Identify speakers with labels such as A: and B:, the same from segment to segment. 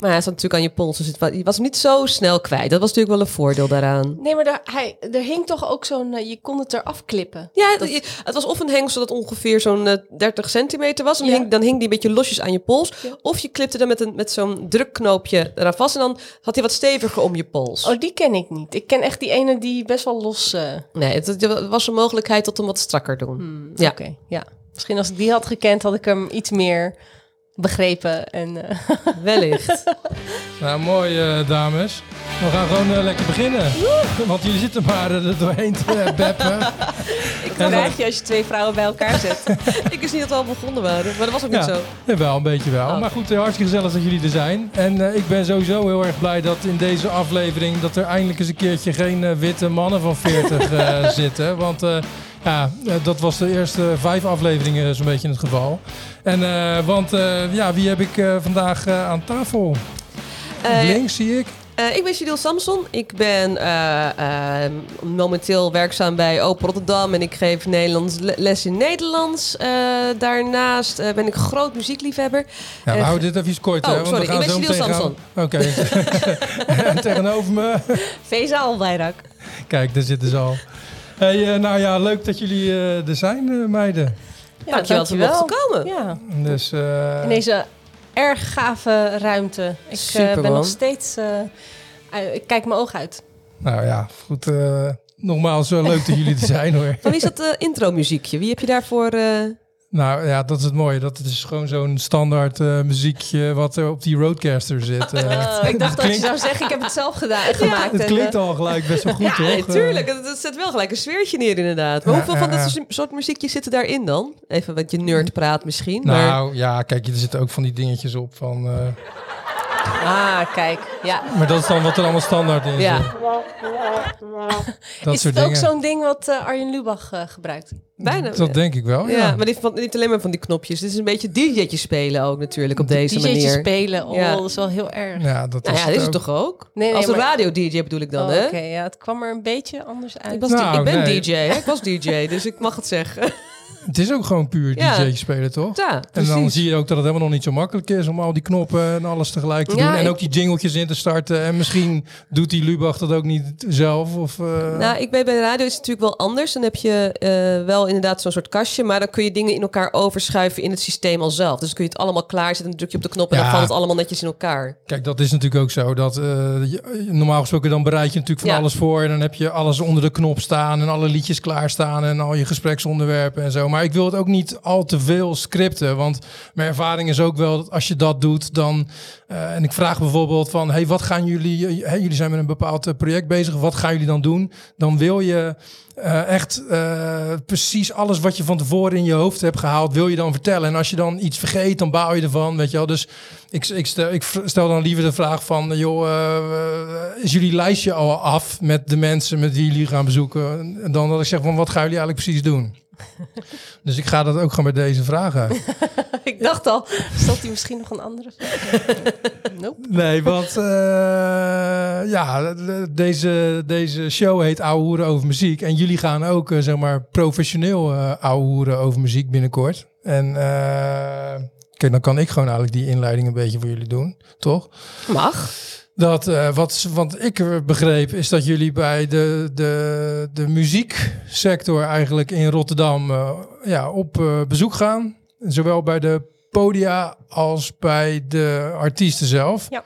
A: Maar hij zat natuurlijk aan je pols, dus het wa- je was hem niet zo snel kwijt. Dat was natuurlijk wel een voordeel daaraan.
B: Nee, maar daar, hij, er hing toch ook zo'n... eh, je kon het eraf klippen.
A: Ja,
B: Dat-
A: het, het was of een hengsel dat ongeveer zo'n eh, 30 centimeter was. En
B: Ja.
A: hing, dan hing die een beetje losjes aan je pols.
B: Ja.
A: Of je klipte dan met, een, met zo'n drukknoopje eraan vast. En dan had hij wat steviger om je pols.
B: Oh, die ken ik niet. Ik ken echt die ene die best wel los... eh,
A: Nee, het, het was een mogelijkheid tot hem wat strakker doen.
B: hmm,
A: Ja.
B: Oké, ja. Misschien als ik die had gekend, had ik hem iets meer begrepen. En, eh,
A: Wellicht.
C: Nou, mooi eh, dames. We gaan gewoon eh, lekker beginnen. Want jullie zitten maar er doorheen te beppen.
B: ik krijg je als je twee vrouwen bij elkaar zet.
A: ik wist niet dat we al begonnen waren, maar dat was ook niet zo.
C: Ja, wel, een beetje wel.
A: Oh.
C: Maar goed, hartstikke gezellig dat jullie er zijn. En eh, ik ben sowieso heel erg blij dat in deze aflevering... dat er eindelijk eens een keertje geen witte mannen van 40 eh, zitten. Want eh, ja, dat was de eerste vijf afleveringen zo'n beetje het geval. En eh, want eh, ja, wie heb ik eh, vandaag aan tafel? Links zie ik.
A: Ik ben Judil Samson. Ik ben momenteel werkzaam bij Open Rotterdam en ik geef Nederlands le- les in Nederlands. Daarnaast ben ik groot muziekliefhebber.
C: Ja, we houden dit even kort,
A: oh,
C: hè, want
A: sorry,
C: we gaan
A: ik ben
C: meteen gaan- Oké. en tegenover me,
B: Veza Albayrak.
C: kijk, daar zitten ze al. Hey, eh, nou ja, leuk dat jullie eh, er zijn, eh, meiden.
B: Ja,
A: dankjewel dat we mochten komen.
B: Ja,
C: Dus, eh,
B: in deze erg gave ruimte. Ik
A: Super,
B: ben
A: man.
B: nog steeds... ik kijk mijn oog uit.
C: Nou ja, goed. eh, nogmaals, leuk dat jullie er zijn hoor.
A: Van wie is dat eh, intro muziekje? Wie heb je daarvoor? eh,
C: Nou ja, dat is het mooie. Dat het is gewoon zo'n standaard eh, muziekje wat er op die Roadcaster zit. eh.
B: Oh, ik dacht dat je zou zeggen, ik heb het zelf gedaan, gemaakt.
C: het
B: en,
C: klinkt
B: eh,
C: al gelijk best wel goed,
A: ja,
C: toch? Eh,
A: tuurlijk. Het, het zet wel gelijk een sfeertje neer inderdaad. Maar
C: Ja,
A: hoeveel van
C: ja,
A: dat
C: ja.
A: soort muziekjes zitten daarin dan? Even wat je nerd praat misschien. maar...
C: nou ja, kijk, er zitten ook van die dingetjes op van... eh,
B: Ah, kijk. Ja.
C: maar dat is dan wat er allemaal standaard in
A: Ja.
C: zit. Dat
B: is
C: soort
B: het ook zo'n ding wat eh, Arjen Lubach eh, gebruikt?
A: Bijna.
C: Dat denk ik wel,
A: ja.
C: ja.
A: maar niet, van, niet alleen maar van die knopjes. Dit is een beetje DJ'tje spelen ook natuurlijk op deze
B: DJ'tje
A: manier.
B: spelen, oh,
A: Ja.
B: dat is wel heel erg.
C: Ja, dat
A: Nou
C: is
A: ja,
C: het
A: dit is
C: ook.
A: toch ook?
B: Nee, nee,
A: Als een
B: maar-
A: radio-dj bedoel ik dan,
B: Oh,
A: hè?
B: Oké, ja, het kwam er een beetje anders uit.
A: Ik, was
C: Nou,
A: ik ben
C: nee.
A: DJ, hè? Ik was DJ, dus ik mag het zeggen.
C: Het is ook gewoon puur
A: Ja.
C: DJ spelen, toch?
A: Ja,
C: En dan zie je ook dat het helemaal nog niet zo makkelijk is om al die knoppen en alles tegelijk te
A: Ja,
C: doen. En ook die jingletjes in te starten. En misschien doet die Lubach dat ook niet zelf. Of, eh,
A: Nou, ik ben bij de radio is het natuurlijk wel anders. Dan heb je eh, wel inderdaad zo'n soort kastje, maar dan kun je dingen in elkaar overschuiven in het systeem al zelf. Dus dan kun je het allemaal klaarzetten, dan druk je op de knop en dan valt het allemaal netjes in elkaar.
C: Kijk, dat is natuurlijk ook zo. Dat, eh, je- normaal gesproken dan bereid je natuurlijk van alles voor. En dan heb je alles onder de knop staan. En alle liedjes klaarstaan. En al je gespreksonderwerpen en zo. Maar ik wil het ook niet al te veel scripten. Want mijn ervaring is ook wel dat als je dat doet, dan... eh, en ik vraag bijvoorbeeld van... Hey, wat gaan jullie... jullie zijn met een bepaald eh, project bezig. Wat gaan jullie dan doen? Dan wil je... eh, echt precies alles wat je van tevoren in je hoofd hebt gehaald, wil je dan vertellen. En als je dan iets vergeet, dan baal je ervan, weet je wel. Dus ik, ik, stel, ik stel dan liever de vraag van, joh, is jullie lijstje al af met de mensen met wie jullie gaan bezoeken? Dan dat ik zeg van, wat gaan jullie eigenlijk precies doen? dus ik ga dat ook gewoon bij deze vragen.
B: ik dacht al, stelt hij misschien nog een andere vraag? nope.
C: Nee, want eh, ja, de- deze, deze show heet Ouwe Hoeren over muziek. En jullie gaan ook, eh, zeg maar, professioneel ouwe hoeren over muziek binnenkort. En eh, kijk, dan kan ik gewoon eigenlijk die inleiding een beetje voor jullie doen, toch?
A: Mag.
C: Dat, eh, wat, ik begreep is dat jullie bij de, de, de muzieksector eigenlijk in Rotterdam eh, ja, op eh, bezoek gaan. Zowel bij de podia als bij de artiesten zelf.
B: Ja.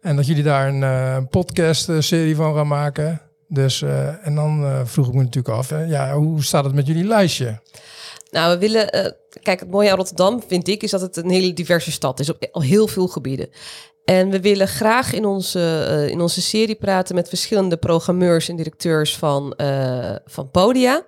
C: En dat jullie daar een podcast-serie van gaan maken. Dus, en dan vroeg ik me natuurlijk af, hè, ja, hoe staat het met jullie lijstje?
A: Nou, we willen. kijk, het mooie aan Rotterdam vind ik is dat het een hele diverse stad is op al heel veel gebieden. En we willen graag in onze, eh, in onze serie praten met verschillende programmeurs en directeurs van, eh, van Podia.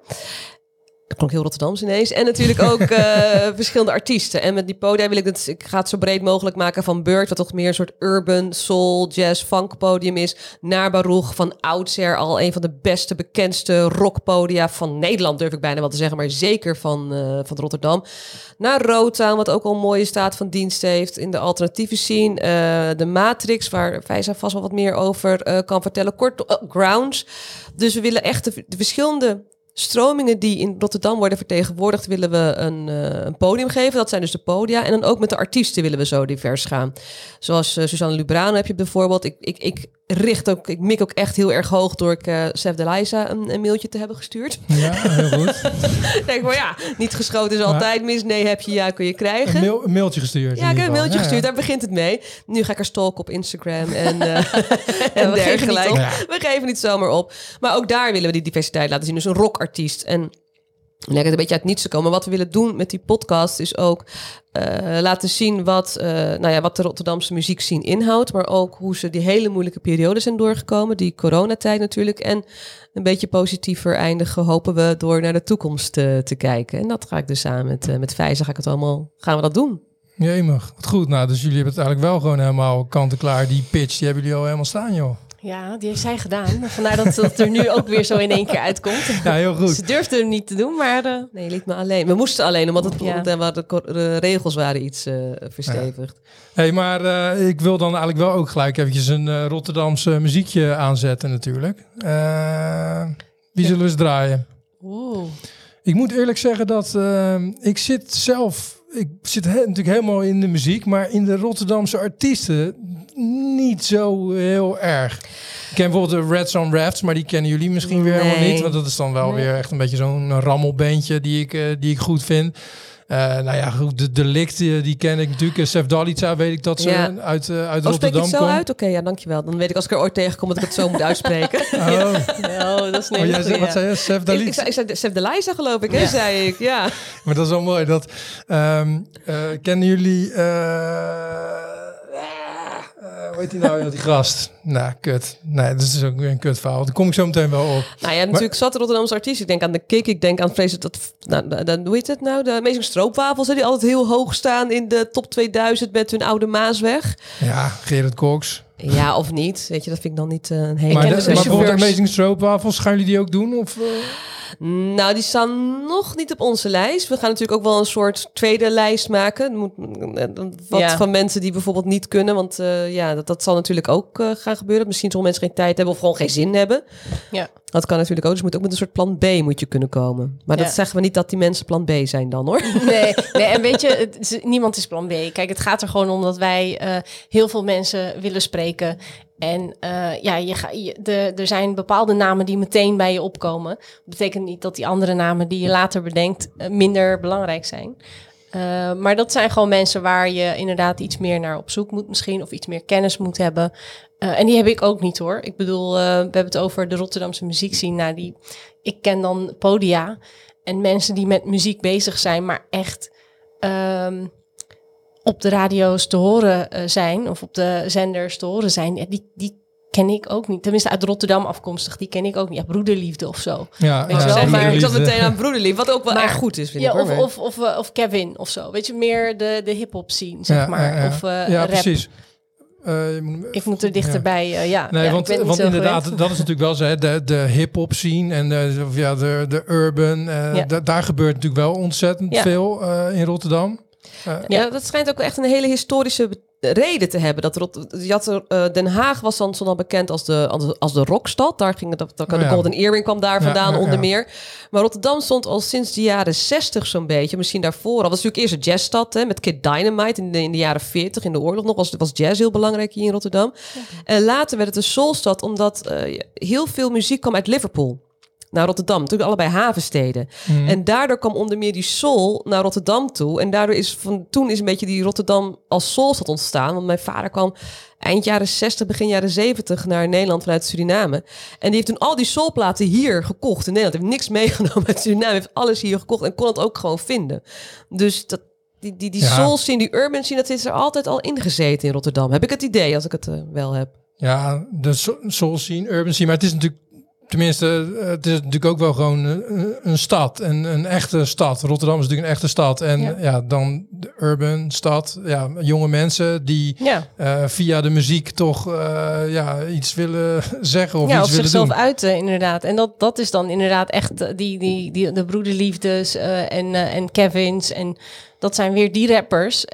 A: Dat klonk heel Rotterdams ineens. En natuurlijk ook eh, verschillende artiesten. En met die podia wil ik het, ik ga het zo breed mogelijk maken van Bird, wat toch meer een soort urban, soul, jazz, funk podium is, naar Baruch van oudsher al een van de beste, bekendste rockpodia van Nederland, durf ik bijna wel te zeggen, maar zeker van, eh, van Rotterdam. Naar Rotown, wat ook al een mooie staat van dienst heeft in de alternatieve scene. eh, de Matrix, waar Fijza vast wel wat meer over kan vertellen. Kort, eh, Grounds. Dus we willen echt de, de verschillende stromingen die in Rotterdam worden vertegenwoordigd, willen we een, eh, een podium geven. Dat zijn dus de podia. En dan ook met de artiesten willen we zo divers gaan. Zoals eh, Suzanne Lubrano heb je bijvoorbeeld. Ik, ik, ik richt ook, ik mik ook echt heel erg hoog door ik uh, Sef de Liza een, een, mailtje te hebben gestuurd.
C: Ja, heel goed.
A: Denk maar ja, niet geschoten is altijd mis. Nee, heb je ja, kun je krijgen.
C: Een, mail, een mailtje gestuurd.
A: Ja, ik heb een mailtje ja, gestuurd. Daar begint het mee. Nu ga ik er stalken op Instagram en, uh, en
B: we
A: dergelijke.
B: Geven
A: we geven niet zomaar op. Maar ook daar willen we die diversiteit laten zien. Dus een rockartiest en lekker een beetje uit niets te komen. Wat we willen doen met die podcast is ook uh, laten zien wat, uh, nou ja, wat de Rotterdamse muziek zien inhoudt. Maar ook hoe ze die hele moeilijke periode zijn doorgekomen. Die coronatijd natuurlijk. En een beetje positiever eindigen hopen we door naar de toekomst uh, te kijken. En dat ga ik dus samen met, met ga ik het allemaal, gaan we dat doen.
C: Jemig, wat goed. Nou, dus jullie hebben het eigenlijk wel gewoon helemaal kant-en-klaar. Die pitch, die hebben jullie al helemaal staan, joh.
B: Ja, die heeft zij gedaan. Vandaar dat het er nu ook weer zo in één keer uitkomt.
C: Ja, heel goed.
B: Ze durfde hem niet te doen, maar... Uh...
A: Nee, liet me alleen. We moesten alleen, omdat het, ja. de, de, de, regels waren iets uh, verstevigd.
C: Ja. hey, maar uh, ik wil dan eigenlijk wel ook gelijk eventjes een Rotterdamse muziekje aanzetten natuurlijk. wie zullen we eens draaien?
B: Oeh.
C: Ik moet eerlijk zeggen dat ik zit zelf ik zit he natuurlijk helemaal in de muziek, maar in de Rotterdamse artiesten niet zo heel erg. Ik ken bijvoorbeeld de Reds on Rafts, maar die kennen jullie misschien weer helemaal niet. Want dat is dan wel nee. weer echt een beetje zo'n rammelbeentje die ik, uh, die ik goed vind. Uh, nou ja, goed, de delict, die, die ken ik natuurlijk. Sef Dalica weet ik dat ze ja. uit, uh, uit
A: oh,
C: Rotterdam
A: komt.
C: zo
A: uit? Oké, okay, ja, dankjewel. Dan weet ik als ik er ooit tegenkom dat ik het zo moet uitspreken.
C: Oh,
B: ja. oh dat is niet
C: oh, jij zei, Wat zei je? Sef Dalica?
A: Ik, ik, zei, ik zei geloof ik, hè, ja. zei ik. Ja.
C: Maar dat is wel mooi. Dat, um, uh, kennen jullie... hoe heet die nou, die gast? Nou, kut. Nee, dat is ook weer een kut verhaal. Daar kom ik zo meteen wel op.
A: Nou ja, natuurlijk zat Rotterdamse artiest. Ik denk aan de Kik, ik denk aan Vrees dat... Nou, de, hoe heet het nou? De Amazing Stroopwafels, hè, die altijd heel hoog staan in de top 2000 met hun oude Maasweg.
C: Ja, Gerard Cox.
A: Ja, of niet. Weet je, dat vind ik dan niet uh, een hele...
C: Maar, de, maar bijvoorbeeld Amazing Stroopwafels, gaan jullie die ook doen? Of... Uh...
A: Nou, die staan nog niet op onze lijst. We gaan natuurlijk ook wel een soort tweede lijst maken. Wat ja. van mensen die bijvoorbeeld niet kunnen. Want uh, ja, dat, dat zal natuurlijk ook uh, gaan gebeuren. Misschien zullen mensen geen tijd hebben of gewoon geen zin hebben.
B: Ja.
A: Dat kan natuurlijk ook. Dus moet ook met een soort plan B moet je kunnen komen. Maar dat zeggen we niet dat die mensen plan B zijn dan hoor.
B: Nee, nee, en weet je, het niemand is plan B. Kijk, het gaat er gewoon om dat wij eh, heel veel mensen willen spreken. En eh, ja, je ga, de, er zijn bepaalde namen die meteen bij je opkomen. Dat betekent niet dat die andere namen die je later bedenkt eh, minder belangrijk zijn. Eh, maar dat zijn gewoon mensen waar je inderdaad iets meer naar op zoek moet misschien. Of iets meer kennis moet hebben. En die heb ik ook niet hoor. Ik bedoel, we hebben het over de Rotterdamse muziekscene. Nou, die, ik ken dan podia en mensen die met muziek bezig zijn, maar echt ehm, op de radio's te horen eh, zijn of op de zenders te horen zijn, ja, die, die ken ik ook niet. Tenminste uit Rotterdam afkomstig, die ken ik ook niet. Ja, broederliefde of zo.
C: Ja,
B: Weet je
C: ja,
B: wel, maar-
A: ik zat
C: broederliefde.
A: meteen aan broederlief, wat ook wel
B: Maar-
A: erg goed is vind
B: Ja,
A: ik hoor.
B: of, of, of, eh, of Kevin of zo. Weet je, meer de, de hip-hop scene, zeg
C: Ja,
B: maar.
C: ja, ja.
B: Of eh,
C: ja,
B: rap.
C: precies. Eh, je moet-
B: Ik moet er dichterbij, ja.
C: Nee,
B: ja,
C: want, want inderdaad,
B: gewend.
C: dat is natuurlijk wel zo, hè, de, de hip-hop scene en de, of ja, de, de urban. eh,
B: Ja.
C: da- daar gebeurt natuurlijk wel ontzettend
B: Ja.
C: veel eh, in Rotterdam.
A: Ja, dat schijnt ook echt een hele historische reden te hebben. Dat Rot je had eh, Den Haag was dan, al bekend als de, als de, als de rockstad. Daar ging het, dat,
C: Oh
A: de
C: ja.
A: Golden Earring kwam daar vandaan
C: ja,
A: onder
C: ja.
A: meer. Maar Rotterdam stond al sinds de jaren 60 zo'n beetje. Misschien daarvoor al. was natuurlijk eerst een jazzstad hè, met Kid Dynamite in de, in de jaren 40 in de oorlog nog. Was, was jazz heel belangrijk hier in Rotterdam. En later werd het een soulstad omdat eh, heel veel muziek kwam uit Liverpool. Naar Rotterdam, natuurlijk allebei havensteden.
C: Mhm.
A: En daardoor kwam onder meer die soul naar Rotterdam toe. En daardoor is van toen is een beetje die Rotterdam als soulstad ontstaan. Want mijn vader kwam eind jaren 60, begin jaren 70 naar Nederland vanuit Suriname. En die heeft toen al die soulplaten hier gekocht in Nederland. Heeft niks meegenomen uit Suriname. Heeft alles hier gekocht en kon het ook gewoon vinden. Dus dat, die, die, die
C: Ja.
A: soul scene, die urban scene, dat is er altijd al ingezeten in Rotterdam. Heb ik het idee, als ik het eh, wel heb.
C: Ja, de so- soul scene, urban scene. Maar het is natuurlijk, tenminste, eh, het is natuurlijk ook wel gewoon een, een stad. Een, een echte stad. Rotterdam is natuurlijk een echte stad. En ja,
B: Ja.
C: dan de urban stad. Ja, jonge mensen die
B: Ja,
C: eh, via de muziek toch eh, ja, iets willen zeggen of
B: ja
C: iets
B: of zichzelf
C: doen.
B: uiten, inderdaad. En dat, dat is dan inderdaad echt eh, die, die, die, de broederliefdes eh, en, eh, en Kevins. En dat zijn weer die rappers.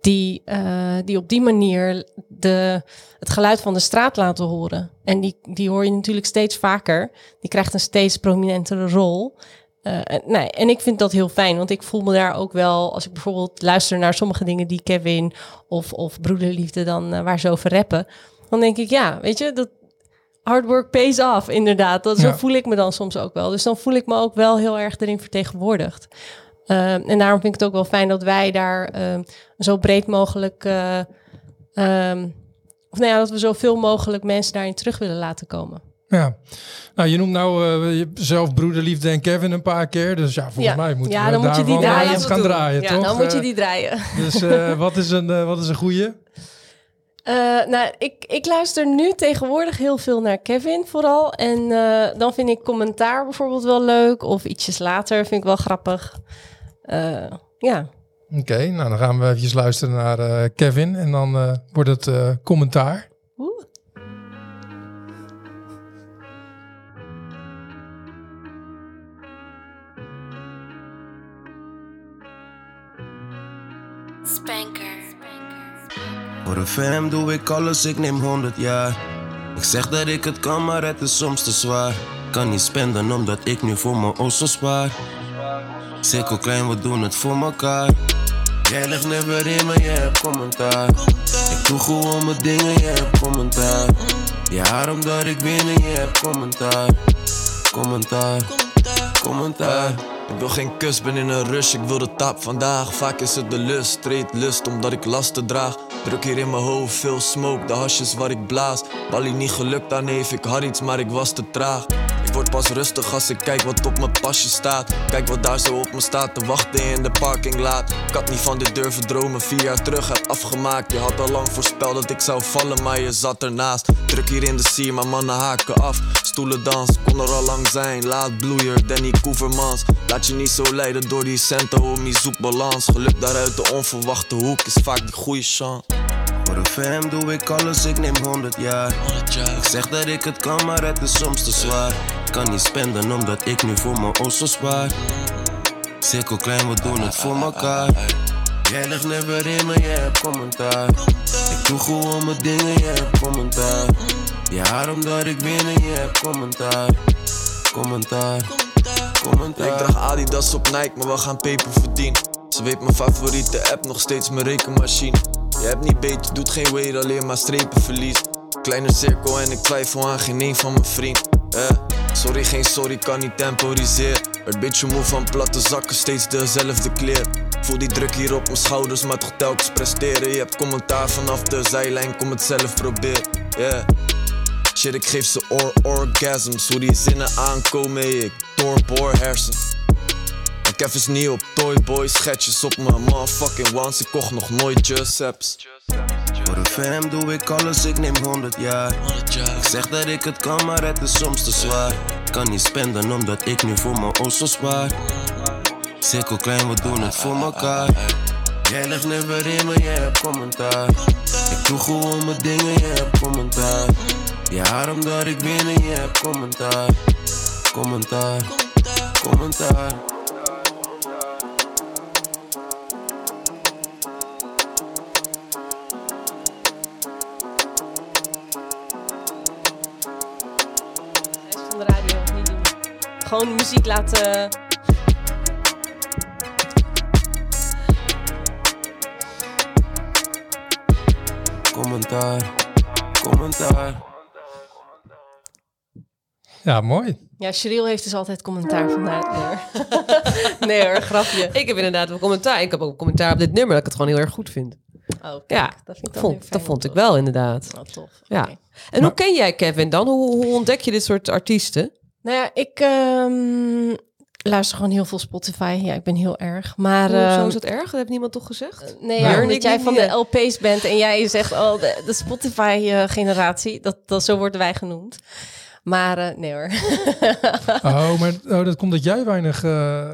B: Eh, die, uh, die op die manier de, het geluid van de straat laten horen. En die, die hoor je natuurlijk steeds vaker. Die krijgt een steeds prominentere rol. Uh, nee, en ik vind dat heel fijn, want ik voel me daar ook wel, als ik bijvoorbeeld luister naar sommige dingen die Kevin of, of Broederliefde dan uh, waar ze over rappen, dan denk ik, ja, weet je, dat hard work pays off, inderdaad. Dat, Zo voel ik me dan soms ook wel. Dus dan voel ik me ook wel heel erg erin vertegenwoordigd. Uh, en daarom vind ik het ook wel fijn dat wij daar zo breed mogelijk, um, of nou ja, dat we zoveel mogelijk mensen daarin terug willen laten komen.
C: Ja, nou je noemt nou uh, zelf broederliefde en Kevin een paar keer, dus ja, volgens
B: ja.
C: mij moeten
B: ja,
C: we
B: dan moet je die draaien.
C: gaan draaien,
B: ja,
C: toch?
B: dan moet je die draaien.
C: Dus uh, wat is een, uh, wat is een goeie?
B: Uh, nou, ik, ik luister nu tegenwoordig heel veel naar Kevin vooral. En dan vind ik commentaar bijvoorbeeld wel leuk. Of ietsjes later vind ik wel grappig. Ja.
C: Oké, okay, nou dan gaan we even luisteren naar Kevin. En dan wordt het commentaar.
B: Oeh.
D: Spanker. Voor een fam doe ik alles, ik neem 100 jaar. Ik zeg dat ik het kan, maar het is soms te zwaar. Kan niet spenden omdat ik nu voor mijn osso spaar. Cirkel klein, we doen het voor elkaar. Jij legt never in, maar je hebt commentaar. Ik doe gewoon mijn dingen, je hebt commentaar. Ja, omdat ik win en je hebt commentaar. Commentaar, commentaar.
E: Ik wil geen kus, ben in een rush, ik wil de tap vandaag. Vaak is het de lust, streed lust omdat ik lasten draag. Druk hier in mijn hoofd, veel smoke, de hasjes waar ik blaas. Wally niet gelukt aan neef, ik had iets, maar ik was te traag. Pas rustig als ik kijk wat op mijn pasje staat. Kijk wat daar zo op me staat te wachten in de parkinglaat. Ik had niet van dit durven dromen, vier jaar terug heb afgemaakt. Je had al lang voorspeld dat ik zou vallen, maar je zat ernaast. Druk hier in de sier, maar mannen haken af. Stoelen dans, kon er al lang zijn. Laat bloeier, Danny Koevermans. Laat je niet zo leiden door die centen, homie, zoek balans. Geluk daaruit de onverwachte hoek is vaak die goede chance.
D: Voor fam doe ik alles, ik neem 100 jaar. Ik zeg dat ik het kan, maar het is soms te zwaar. Kan niet spenden omdat ik nu voor mijn osso spaar. Cirkel klein, we doen het voor elkaar. Jij legt never in, maar je hebt commentaar. Ik doe gewoon mijn dingen, je hebt commentaar. Ja, omdat ik win en je hebt commentaar. Commentaar, commentaar.
E: Ik draag Adidas op Nike, maar we gaan peper verdienen. Ze weet mijn favoriete app, nog steeds mijn rekenmachine. Je hebt niet beter, doet geen weer, alleen maar strepen verlies. Kleine cirkel en ik twijfel aan geen een van mijn vriend. Eh, sorry, geen sorry, kan niet temporiseren. Werd beetje moe van platte zakken, steeds dezelfde kleur. Voel die druk hier op mijn schouders, maar toch telkens presteren. Je hebt commentaar vanaf de zijlijn, kom het zelf proberen. Shit, ik geef ze or orgasms, hoe die zinnen aankomen, ik doorboor hersens. Ik eens niet op Toyboy schetsjes op mijn motherfucking ones. Ik kocht nog nooit Giuseppe's.
D: Voor een fam doe ik alles, ik neem 100 jaar. Ik zeg dat ik het kan, maar het is soms te zwaar. Kan niet spenden omdat ik nu voor mijn osso spaar. Cirkel klein, we doen het voor elkaar. Jij legt never in, maar je hebt commentaar. Ik doe gewoon mijn dingen, je hebt commentaar. Ja, omdat ik win en je hebt commentaar. Commentaar, commentaar.
B: Gewoon muziek laten.
D: Commentaar, commentaar.
C: Ja, mooi.
B: Ja, Cheryl heeft dus altijd commentaar vandaag. Nee hoor, grapje.
A: Ik heb inderdaad wel commentaar. Ik heb ook commentaar op dit nummer dat ik het gewoon heel erg goed vind.
B: Oh, kijk,
A: Ja,
B: dat vind ik dan
A: Vond,
B: fijn
A: dat vond ik wel inderdaad.
B: Oh, tof.
A: Ja. En hoe ken jij Kevin dan? Hoe, hoe ontdek je dit soort artiesten?
B: Nou ja, ik ehm, luister gewoon heel veel Spotify. Ja, ik ben heel erg. Maar
A: Zo
B: ehm,
A: is dat erg? Dat heeft niemand toch gezegd?
B: Nee,
A: Maar-
B: ja, omdat jij van de. LP's bent en jij zegt, oh, de, de Spotify-generatie, dat, dat, zo worden wij genoemd. Maar eh, nee hoor.
C: Oh, maar oh, dat komt dat jij weinig... eh,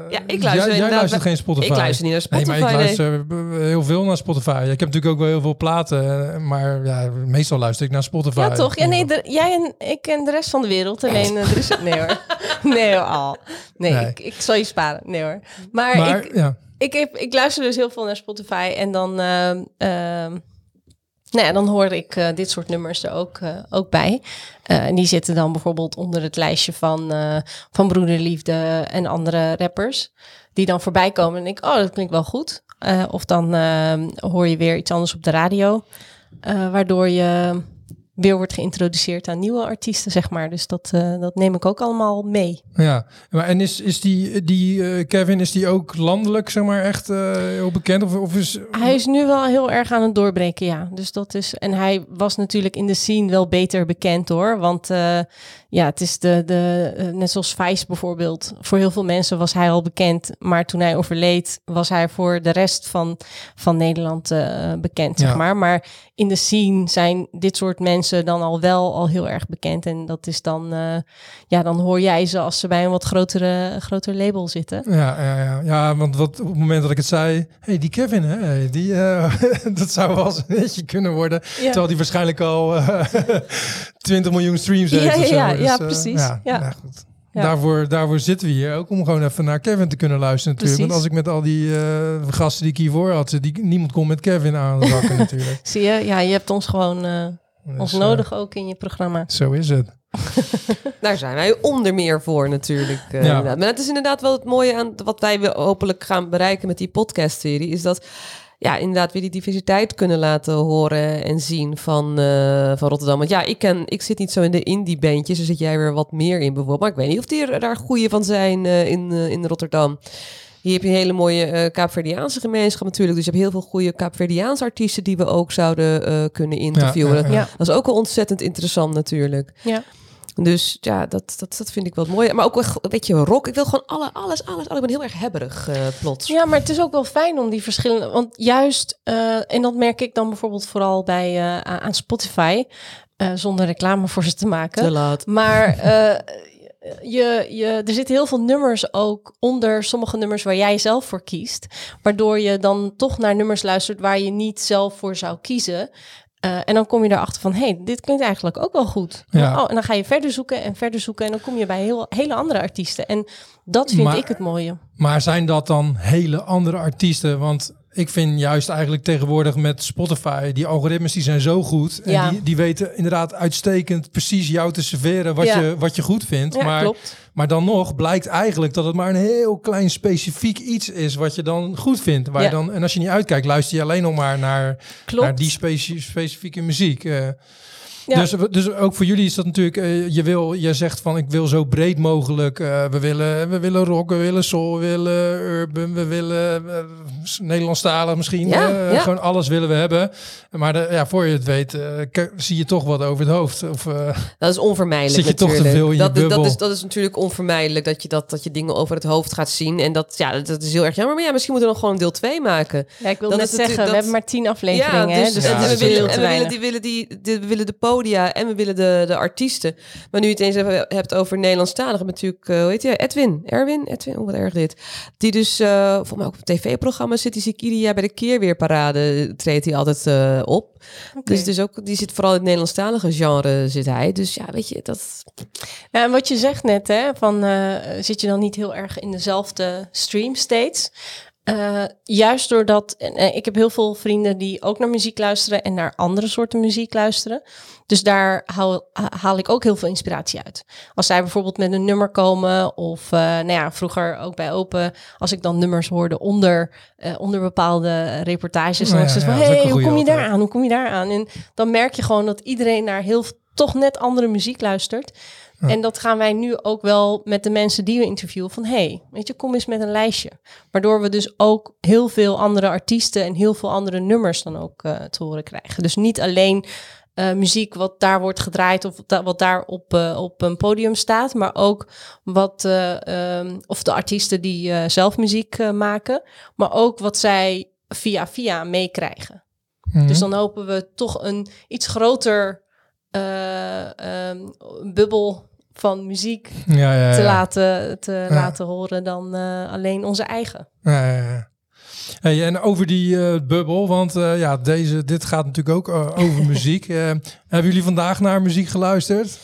A: Ja, ik luister
C: Jij, jij luistert geen Spotify.
A: Ik luister niet naar
C: Nee,
A: Spotify.
C: maar ik
A: nee.
C: luister eh, heel veel naar Spotify. Ik heb natuurlijk ook wel heel veel platen, maar ja, meestal luister ik naar Spotify.
B: Ja, toch? Ja, nee, de- jij en ik en de rest van de wereld. Alleen, er is... Nee hoor. Nee hoor, al. Nee,
C: Nee.
B: Ik, ik zal je sparen. Nee hoor. Maar,
C: Maar
B: ik,
C: ja,
B: ik, heb, ik luister dus heel veel naar Spotify en dan, ehm, ehm, nou dan hoor ik eh, dit soort nummers er ook, eh, ook bij. Eh, en die zitten dan bijvoorbeeld onder het lijstje van, van Broederliefde en andere rappers. Die dan voorbij komen en ik, oh, dat klinkt wel goed. Of dan hoor je weer iets anders op de radio. waardoor je weer wordt geïntroduceerd aan nieuwe artiesten, zeg maar. Dus dat, eh, dat neem ik ook allemaal mee.
C: Ja, maar en is, is die, die eh, Kevin, is die ook landelijk, zeg maar, echt eh, heel bekend? Of, of is...
B: Hij is nu wel heel erg aan het doorbreken, ja. Dus dat is. En hij was natuurlijk in de scene wel beter bekend hoor. Want ja, het is de, de net zoals Vice bijvoorbeeld. Voor heel veel mensen was hij al bekend. Maar toen hij overleed, was hij voor de rest van, van Nederland bekend, zeg maar. Maar in de scene zijn dit soort mensen dan al wel al heel erg bekend. En dat is dan, eh, ja, dan hoor jij ze als ze bij een wat grotere, groter label zitten.
C: Ja, ja, ja. ja, want wat, op het moment dat ik het zei, hey, die Kevin, hè, die, eh, dat zou wel eens een netje kunnen worden. Terwijl die waarschijnlijk al eh 20 miljoen streams heeft.
B: Ja,
C: of zo.
B: ja, ja,
C: eh,
B: precies.
C: Ja,
B: Ja.
C: goed.
B: Ja.
C: Daarvoor, daarvoor zitten we hier ook om gewoon even naar Kevin te kunnen luisteren natuurlijk. Want
B: Precies.
C: als ik met al die eh, gasten die ik hiervoor had, die, niemand kon met Kevin aanrakken natuurlijk.
B: Zie je? Ja, je hebt ons gewoon eh,
C: Dus, eh,
B: nodig ook in je programma.
C: Zo is het.
A: Daar zijn wij onder meer voor natuurlijk. eh,
C: Ja.
A: Maar het is inderdaad wel het mooie aan wat wij wil- hopelijk gaan bereiken met die podcastserie. Is dat ja, inderdaad weer die diversiteit kunnen laten horen en zien van, eh, van Rotterdam. Want ja, ik, ken, ik zit niet zo in de indie bandjes. Dus zit jij weer wat meer in bijvoorbeeld. Maar ik weet niet of die er daar goede van zijn eh, in, in Rotterdam. Hier heb je een hele mooie eh Kaapverdiaanse gemeenschap natuurlijk. Dus je hebt heel veel goede Kaapverdiaanse artiesten die we ook zouden eh, kunnen interviewen.
C: ja, ja.
B: Ja.
A: Dat is ook wel ontzettend interessant natuurlijk.
B: Ja.
A: Dus ja, dat, dat, dat vind ik wel mooi. Maar ook, wel, weet je, rock. Ik wil gewoon alle, alles, alles, alles. Ik ben heel erg hebberig eh, plots.
B: Ja, maar het is ook wel fijn om die verschillende. Want juist, eh, en dat merk ik dan bijvoorbeeld vooral bij eh, aan Spotify, eh, zonder reclame voor ze te maken.
A: Te laat.
B: Maar eh, je, je, er zitten heel veel nummers ook onder sommige nummers waar jij zelf voor kiest. Waardoor je dan toch naar nummers luistert waar je niet zelf voor zou kiezen. Eh, en dan kom je erachter van, hé, hey, dit klinkt eigenlijk ook wel goed.
C: Ja.
B: Oh, en dan ga je verder zoeken en verder zoeken. En dan kom je bij heel, hele andere artiesten. En dat vind
C: Maar-
B: ik het mooie.
C: Maar zijn dat dan hele andere artiesten? Want ik vind juist eigenlijk tegenwoordig met Spotify, die algoritmes die zijn zo goed. En
B: Ja.
C: die, die weten inderdaad uitstekend precies jou te serveren wat,
B: Ja.
C: je, wat je goed vindt.
B: Ja,
C: maar,
B: klopt.
C: maar dan nog blijkt eigenlijk dat het maar een heel klein specifiek iets is wat je dan goed vindt. Waar je dan, en als je niet uitkijkt, luister je alleen nog maar naar,
B: Klopt.
C: naar die speci- specifieke muziek. eh.
B: Ja.
C: Dus, dus ook voor jullie is dat natuurlijk, eh, je wil, je zegt van ik wil zo breed mogelijk, eh, we, willen, we willen rock, we willen soul, we willen urban, we willen uh, Nederlandstalig misschien,
A: Ja,
C: eh,
A: ja.
C: gewoon alles willen we hebben. Maar de, ja, voor je het weet, zie je toch wat over het hoofd. Of, eh,
A: Dat is onvermijdelijk
C: Zit je toch te
A: natuurlijk.
C: veel in je
A: dat, is- dat, is, dat is natuurlijk onvermijdelijk dat je, dat, dat je dingen over het hoofd gaat zien. En dat, ja, dat, dat is heel erg jammer. Maar ja, misschien moeten we nog gewoon deel 2 maken.
B: Ja, ik wil
A: Dat
B: net zeggen,
A: natuurlijk-
B: we hebben maar tien afleveringen.
A: Ja,
B: hè,
A: dus,
B: dus
C: Ja,
A: en
B: dat
A: we willen, en we willen, die, willen die, willen de podia en we willen de, de artiesten. Maar nu je het eens hebt over Nederlandstalig, heb je natuurlijk, eh, hoe heet hij? Edwin, Erwin, Edwin, oh wat erg dit. Die dus, eh volgens mij ook op tv-programma's zit, die zie ik ieder jaar bij de Keerweerparade treedt hij altijd eh, op. Dus, dus ook, die zit vooral in het Nederlandstalige genre zit hij. Dus ja, weet je, dat...
B: Ja, en wat je zegt net, hè, van zit je dan niet heel erg in dezelfde stream steeds? Eh, juist doordat, en, ik heb heel veel vrienden die ook naar muziek luisteren en naar andere soorten muziek luisteren. Dus daar haal, ha- haal ik ook heel veel inspiratie uit. Als zij bijvoorbeeld met een nummer komen, of eh, nou ja, vroeger ook bij Open, als ik dan nummers hoorde onder, eh, onder bepaalde reportages, dan
C: Ja,
B: het
C: ja,
B: van, hey, hoe kom je daar aan? Hoe kom je daar aan? En dan merk je gewoon dat iedereen naar heel toch net andere muziek luistert. En dat gaan wij nu ook wel met de mensen die we interviewen van hey, weet je, kom eens met een lijstje. Waardoor we dus ook heel veel andere artiesten en heel veel andere nummers dan ook eh, te horen krijgen. Dus niet alleen eh, muziek wat daar wordt gedraaid of da- wat daar op, eh, op een podium staat, maar ook wat eh, ehm, of de artiesten die zelf muziek maken, maar ook wat zij via via meekrijgen.
C: mhm.
B: Dus dan hopen we toch een iets groter ehm, bubbel van muziek
C: ja, ja, ja.
B: te, laten, te laten horen dan eh, alleen onze eigen.
C: Ja, ja, ja. Hey, en over die eh, bubbel, want ja, deze, dit gaat natuurlijk ook over muziek. Hebben jullie vandaag naar muziek geluisterd?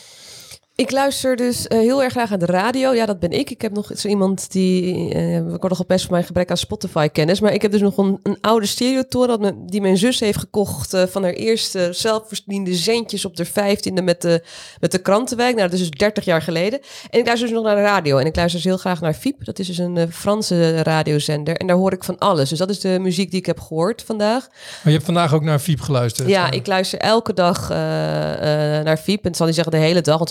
A: Ik luister dus eh, heel erg graag aan de radio. Ja, dat ben ik. Ik heb nog zo iemand die... eh ik word nogal best van mijn gebrek aan Spotify-kennis. Maar ik heb dus nog een, een oude stereotoren dat me- die mijn zus heeft gekocht... eh, van haar eerste zelfverdiende centjes op de vijftiende met de, met de krantenwijk. Nou, dat is dus 30 jaar geleden. En ik luister dus nog naar de radio. En ik luister dus heel graag naar Fiep. Dat is dus een Franse radiozender. En daar hoor ik van alles. Dus dat is de muziek die ik heb gehoord vandaag.
C: Maar je hebt vandaag ook naar Fiep geluisterd.
A: Ja, ik luister elke dag naar Fiep. En het zal niet zeggen de hele dag, want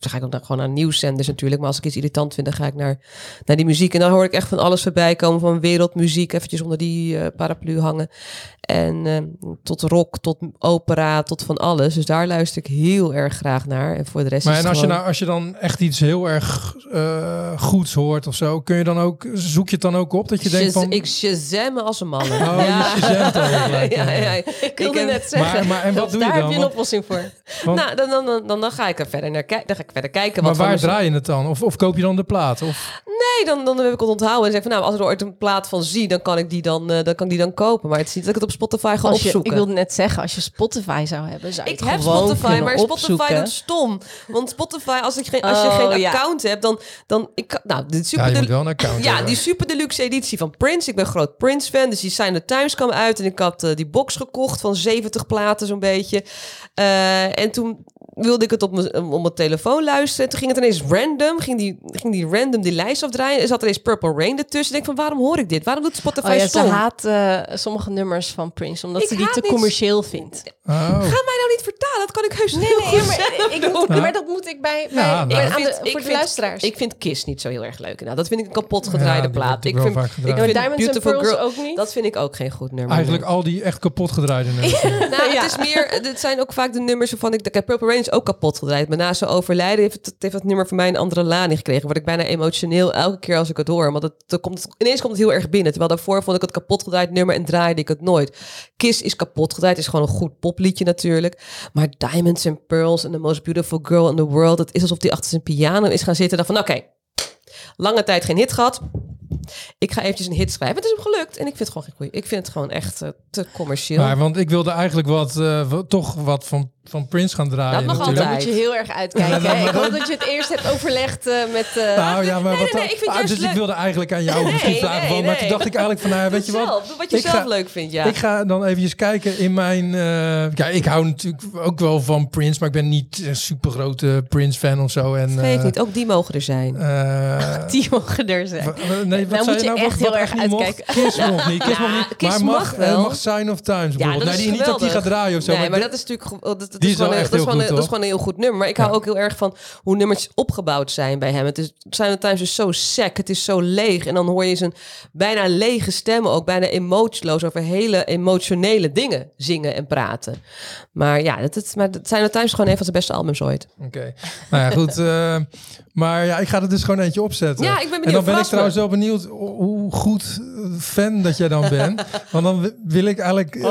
A: ga ik naar, gewoon naar nieuwszenders natuurlijk. Maar als ik iets irritant vind, dan ga ik naar, naar die muziek. En dan hoor ik echt van alles voorbij komen. Van wereldmuziek, eventjes onder die eh, paraplu hangen. En eh, tot rock, tot opera, tot van alles. Dus daar luister ik heel erg graag naar. En voor de rest
C: Maar
A: is
C: en
A: het
C: als je, nou, als je dan echt iets heel erg eh, goeds hoort of zo, kun je dan ook, zoek je het dan ook op dat je denkt van...
A: Ik shazam als een man.
C: Oh, je
A: ja,
C: ja.
A: ja, ja.
B: Ik wilde net zeggen.
C: Maar, maar en wat doe je
B: daar
C: dan?
B: heb je een oplossing voor.
C: want-
A: Nou, dan, dan, dan, dan, dan ga ik er verder naar kijken. Dan ga ik verder kijken.
C: maar
A: wat voor
C: waar draai je het dan? Of, of koop je dan de plaat? Of,
A: Nee, dan, dan heb ik het onthouden. En zeg van, nou, als ik er ooit een plaat van zie, dan kan ik die dan, eh, dan, kan ik die dan kopen. Maar het is niet dat ik het op Spotify ga
B: Als je,
A: opzoeken.
B: ik wilde net zeggen, als je Spotify zou hebben, zou
A: Ik
B: het
A: heb Spotify, maar Spotify doet stom. Want Spotify, als, ik geen, als je
B: Oh,
A: geen
B: ja.
A: account hebt, dan... dan ik, nou, de
C: ja,
A: super
C: je
A: de-
C: moet wel een account
A: ja,
C: hebben.
A: die super deluxe editie van Prince. Ik ben groot Prince-fan, dus die Sign the Times kwam uit. En ik had eh, die box gekocht van 70 platen zo'n beetje. Eh, en toen wilde ik het op mijn, op mijn telefoon luisteren. En toen ging het ineens random, ging die, ging die random die lijst afdraaien. Er zat ineens Purple Rain ertussen. Ik denk van, waarom hoor ik dit? Waarom doet Spotify
B: Oh ja, ze
A: stom?
B: haat eh, sommige nummers van Prince, omdat
A: Ik
B: ze die te commercieel vindt.
C: Oh.
A: Ga mij nou niet vertalen, dat kan ik heus
B: Nee,
A: heel
B: nee,
A: goed
B: maar,
A: zelf
B: ik
A: doen.
B: moet,
C: Ja.
B: maar dat moet ik bij, bij,
C: Ja, nou. Ik
B: aan de, voor
A: ik
B: de luisteraars.
A: Ik vind Kiss niet zo heel erg leuk. Nou, dat vind ik een kapot gedraaide plaat. Ik vind,
C: vaak
A: ik vind
B: Diamonds and
A: Beautiful
B: Pearls
A: Girl
B: ook niet?
A: Dat vind ik ook geen goed nummer.
C: Eigenlijk
A: nee.
C: al die echt kapot gedraaide nummers.
A: Nou,
B: Ja.
A: het is meer. Het zijn ook vaak de nummers waarvan ik. Kijk, Purple Rain is ook kapot gedraaid. Maar na zijn overlijden heeft het, heeft dat nummer voor mij een andere lading gekregen. Word ik bijna emotioneel elke keer als ik het hoor. Want het, het komt, ineens komt het heel erg binnen. Terwijl daarvoor vond ik het kapot gedraaid nummer en draaide ik het nooit. Kiss is kapot gedraaid. Is gewoon een goed popliedje natuurlijk. Maar Diamonds and Pearls and the Most Beautiful Girl in the World. Het is alsof die achter zijn piano is gaan zitten. Dan van oké, lange tijd geen hit gehad. Ik ga eventjes een hit schrijven. Het is hem gelukt. En ik vind het gewoon. Ik vind het gewoon echt eh, te commercieel.
C: Maar, want ik wilde eigenlijk wat, wat- toch wat van, van Prince gaan draaien.
A: Dat mag
C: natuurlijk.
A: altijd.
B: moet je heel erg uitkijken.
C: Ja,
B: Ik hoop dat je het eerst hebt overlegd eh, met... eh,
C: Nou ja, maar
A: nee,
C: wat
A: nee, ik vind het
C: Ah, dus ik wilde eigenlijk aan jou
A: Nee,
C: misschien vragen. van, Maar toen dacht ik eigenlijk van, nou, weet je wat?
A: zelf. Wat je
C: Ik
A: zelf
C: ga-
A: leuk vindt, ja.
C: Ik ga dan eventjes kijken in mijn... eh, ja, ik hou natuurlijk ook wel van Prince, maar ik ben niet een super grote Prince-fan of zo. En, eh,
A: niet, ook die mogen er zijn.
C: eh,
B: die mogen er zijn.
C: nee, wat
B: Nou moet je
C: nou?
B: echt
C: Wat-
B: heel erg uitkijken.
C: Kiss nog niet. Kiss niet. Maar
A: mag
C: Sign of Times
A: ja,
C: bijvoorbeeld. nee, niet dat die gaat draaien of zo.
A: Nee,
C: maar dat
A: is natuurlijk dat, dat
C: Die
A: is gewoon, een- dat is
C: heel
A: een-
C: goed,
A: dat is
C: toch?
A: gewoon een heel goed nummer. Maar ik hou
C: Ja.
A: ook heel erg van hoe nummers opgebouwd zijn bij hem. Het is Silent Times is zo sec, het is zo leeg. En dan hoor je zijn bijna lege stemmen ook bijna emotieloos over hele emotionele dingen zingen en praten. Maar ja, het, het, maar Silent Times is gewoon een van zijn beste albums ooit.
C: Oké. Nou ja, goed. eh, maar ja, ik ga er dus gewoon eentje opzetten.
A: Ja, ik ben
C: En
A: benieuwd.
C: dan ben ik trouwens wel benieuwd hoe goed fan dat jij dan bent. Want dan wi- wil ik eigenlijk... eh,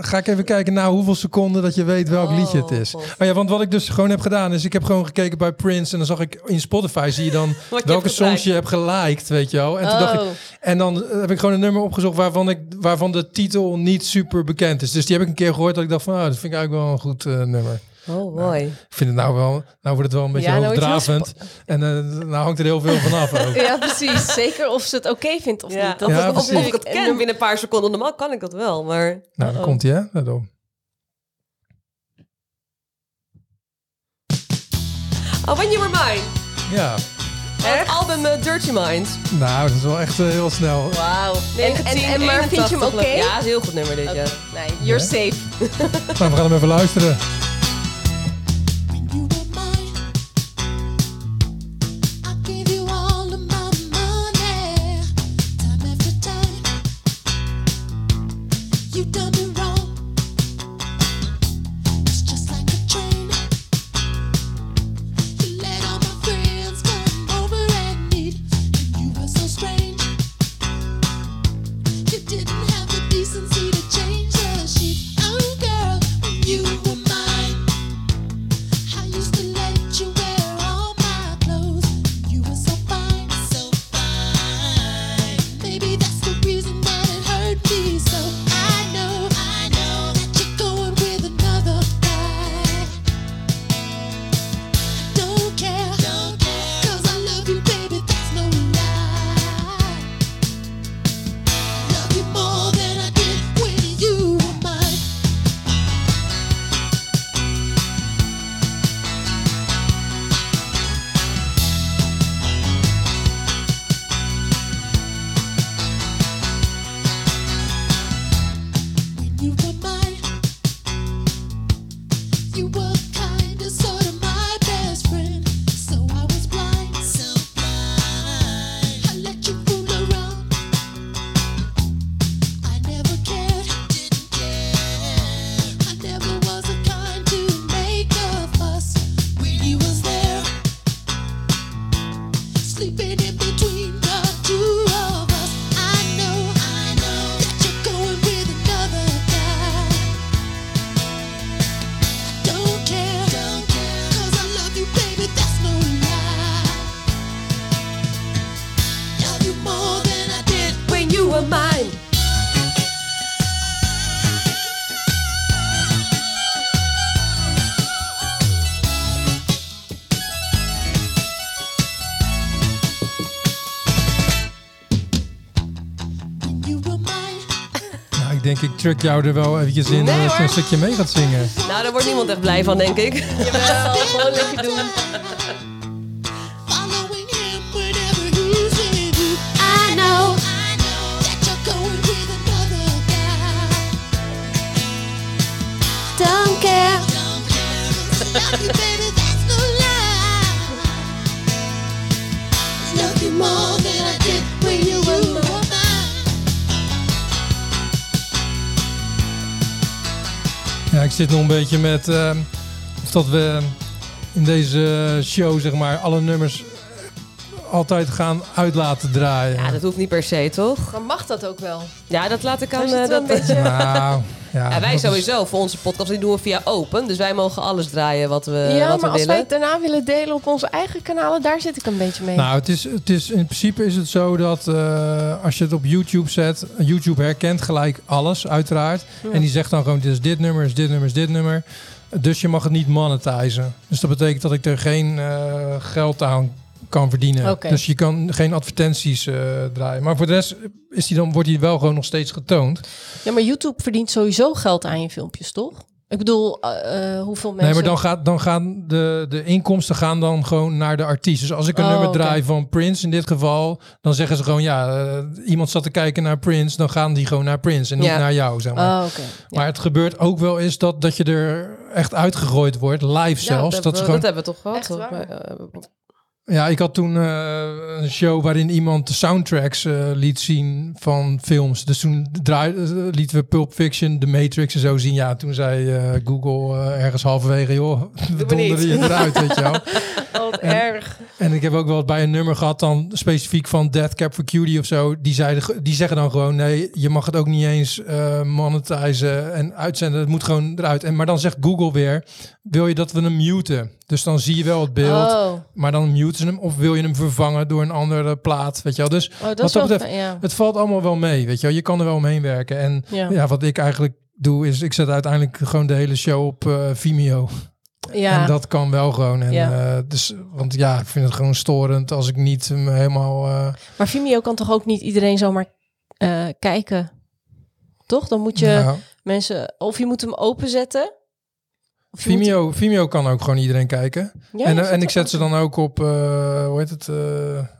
C: ga ik even kijken naar hoeveel seconden dat je weet welk
A: Oh,
C: liedje het is.
A: God.
C: Oh ja, want wat ik dus gewoon heb gedaan is... Ik heb gewoon gekeken bij Prince en dan zag ik in Spotify zie je dan
A: je
C: welke songs je hebt geliked, weet je wel. En toen dacht ik,
B: Oh.
C: en dan heb ik gewoon een nummer opgezocht waarvan, ik, waarvan de titel niet super bekend is. Dus die heb ik een keer gehoord dat ik dacht van, ah, dat vind ik eigenlijk wel een goed eh, nummer.
A: Oh, mooi.
C: Ik vind het nou wel, nou wordt het wel een beetje
B: Ja, nou
C: hoogdravend. En eh nou hangt er heel veel vanaf ook.
B: Ja, precies. Zeker of ze het oké vindt of
A: Ja,
B: niet. Dat
C: Ja,
B: is
A: of, ik het ken binnen een paar seconden. Normaal kan ik dat wel, maar...
C: Nou, dan komt hij hè. Op.
A: Oh, When You Were Mine.
C: Ja,
A: Het album eh, Dirty Mind.
C: nou, dat is wel echt eh, heel snel.
B: Wauw. En, en, en, maar vind je hem oké?
A: Ja, is een heel goed nummer dit, ja.
B: Nee, you're safe.
C: Nou, we gaan hem even luisteren. Denk, ik truck jou er wel eventjes in
A: Nee,
C: een stukje mee gaat zingen.
A: Nou, daar wordt niemand echt blij van, denk ik.
B: Jawel, gewoon lekker doen.
F: Following him
C: zit nog een beetje met eh, of dat we in deze show, zeg maar, alle nummers altijd gaan uit laten draaien.
A: Ja, dat hoeft niet per se, toch?
B: Maar mag dat ook wel?
A: Ja, dat laat ik aan... Eh, dat,
B: beetje-
C: Nou, ja,
A: Ja, wij
C: dat is-
A: sowieso, voor onze podcast, die doen we via open. Dus wij mogen alles draaien wat we,
B: ja,
A: wat
B: maar
A: we
B: als wij
A: willen.
B: het daarna willen delen op onze eigen kanalen, daar zit ik een beetje mee.
C: Nou, het is, het is, in principe is het zo dat eh, als je het op YouTube zet, YouTube herkent gelijk alles, uiteraard. En die zegt dan gewoon, dit is dit nummer, is dit nummer, is dit nummer. Dus je mag het niet monetizen. Dus dat betekent dat ik er geen eh, geld aan kan verdienen. Dus je kan geen advertenties eh, draaien. Maar voor de rest is die dan, wordt die wel gewoon nog steeds getoond.
B: Ja, maar YouTube verdient sowieso geld aan je filmpjes, toch? Ik bedoel, eh, eh, hoeveel mensen...
C: Nee, maar dan, gaat, dan gaan de, de inkomsten gaan dan gewoon naar de artiest. Dus als ik een
B: Oh,
C: nummer draai van Prince in dit geval, dan zeggen ze gewoon ja, iemand zat te kijken naar Prince, dan gaan die gewoon naar Prince en niet naar jou, zeg maar.
B: Oh, oké. Ja.
C: Maar het gebeurt ook wel eens dat, dat je er echt uitgegooid wordt, live zelfs.
A: Ja,
C: dat,
A: dat,
C: gewoon,
A: dat hebben we toch gehad.
C: Ja, ik had toen eh, een show waarin iemand de soundtracks eh, liet zien van films. Dus toen draaide, eh, lieten we Pulp Fiction, The Matrix en zo zien. Ja, toen zei Google ergens halverwege, joh, donderen je eruit, weet je wel.
B: erg.
C: En ik heb ook wel bij een nummer gehad dan specifiek van Death Cap for Cutie of zo. Die, zeiden, die zeggen dan gewoon nee, je mag het ook niet eens eh monetizen en uitzenden. Het moet gewoon eruit. En, maar dan zegt Google weer, wil je dat we hem muten? Dus dan zie je wel het beeld,
B: Oh,
C: maar dan muten ze hem. Of wil je hem vervangen door een andere plaat, weet je wel. Dus
B: oh dat
C: wat
B: is
C: dat
B: wel...
C: betreft,
B: ja.
C: het valt allemaal wel mee, weet je wel. Je kan er wel omheen werken. En
B: Ja.
C: ja, wat ik eigenlijk doe is, ik zet uiteindelijk gewoon de hele show op eh, Vimeo.
B: Ja.
C: En dat kan wel gewoon. En,
B: Ja.
C: eh, dus, want ja, ik vind het gewoon storend als ik niet helemaal... eh,
B: Maar Vimeo kan toch ook niet iedereen zomaar eh, kijken? Toch? Dan moet je
C: nou,
B: mensen... Of je moet hem openzetten.
C: Vimeo, Vimeo kan ook gewoon iedereen kijken.
B: Ja,
C: en, en ik zet ze dan ook op, hoe heet het,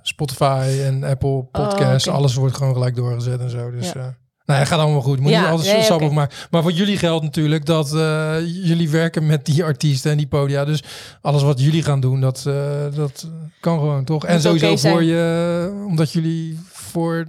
C: Spotify en Apple Podcasts.
B: Oh, oké.
C: Alles wordt gewoon gelijk doorgezet en zo. Dus
B: Ja.
C: Nou, het gaat allemaal goed. Moet
B: Ja,
C: niet alles
B: nee,
C: zo
B: oké.
C: maken. Maar voor jullie geldt natuurlijk dat eh, jullie werken met die artiesten en die podia. Dus alles wat jullie gaan doen, dat, eh, dat kan gewoon toch. En sowieso voor je, omdat jullie voor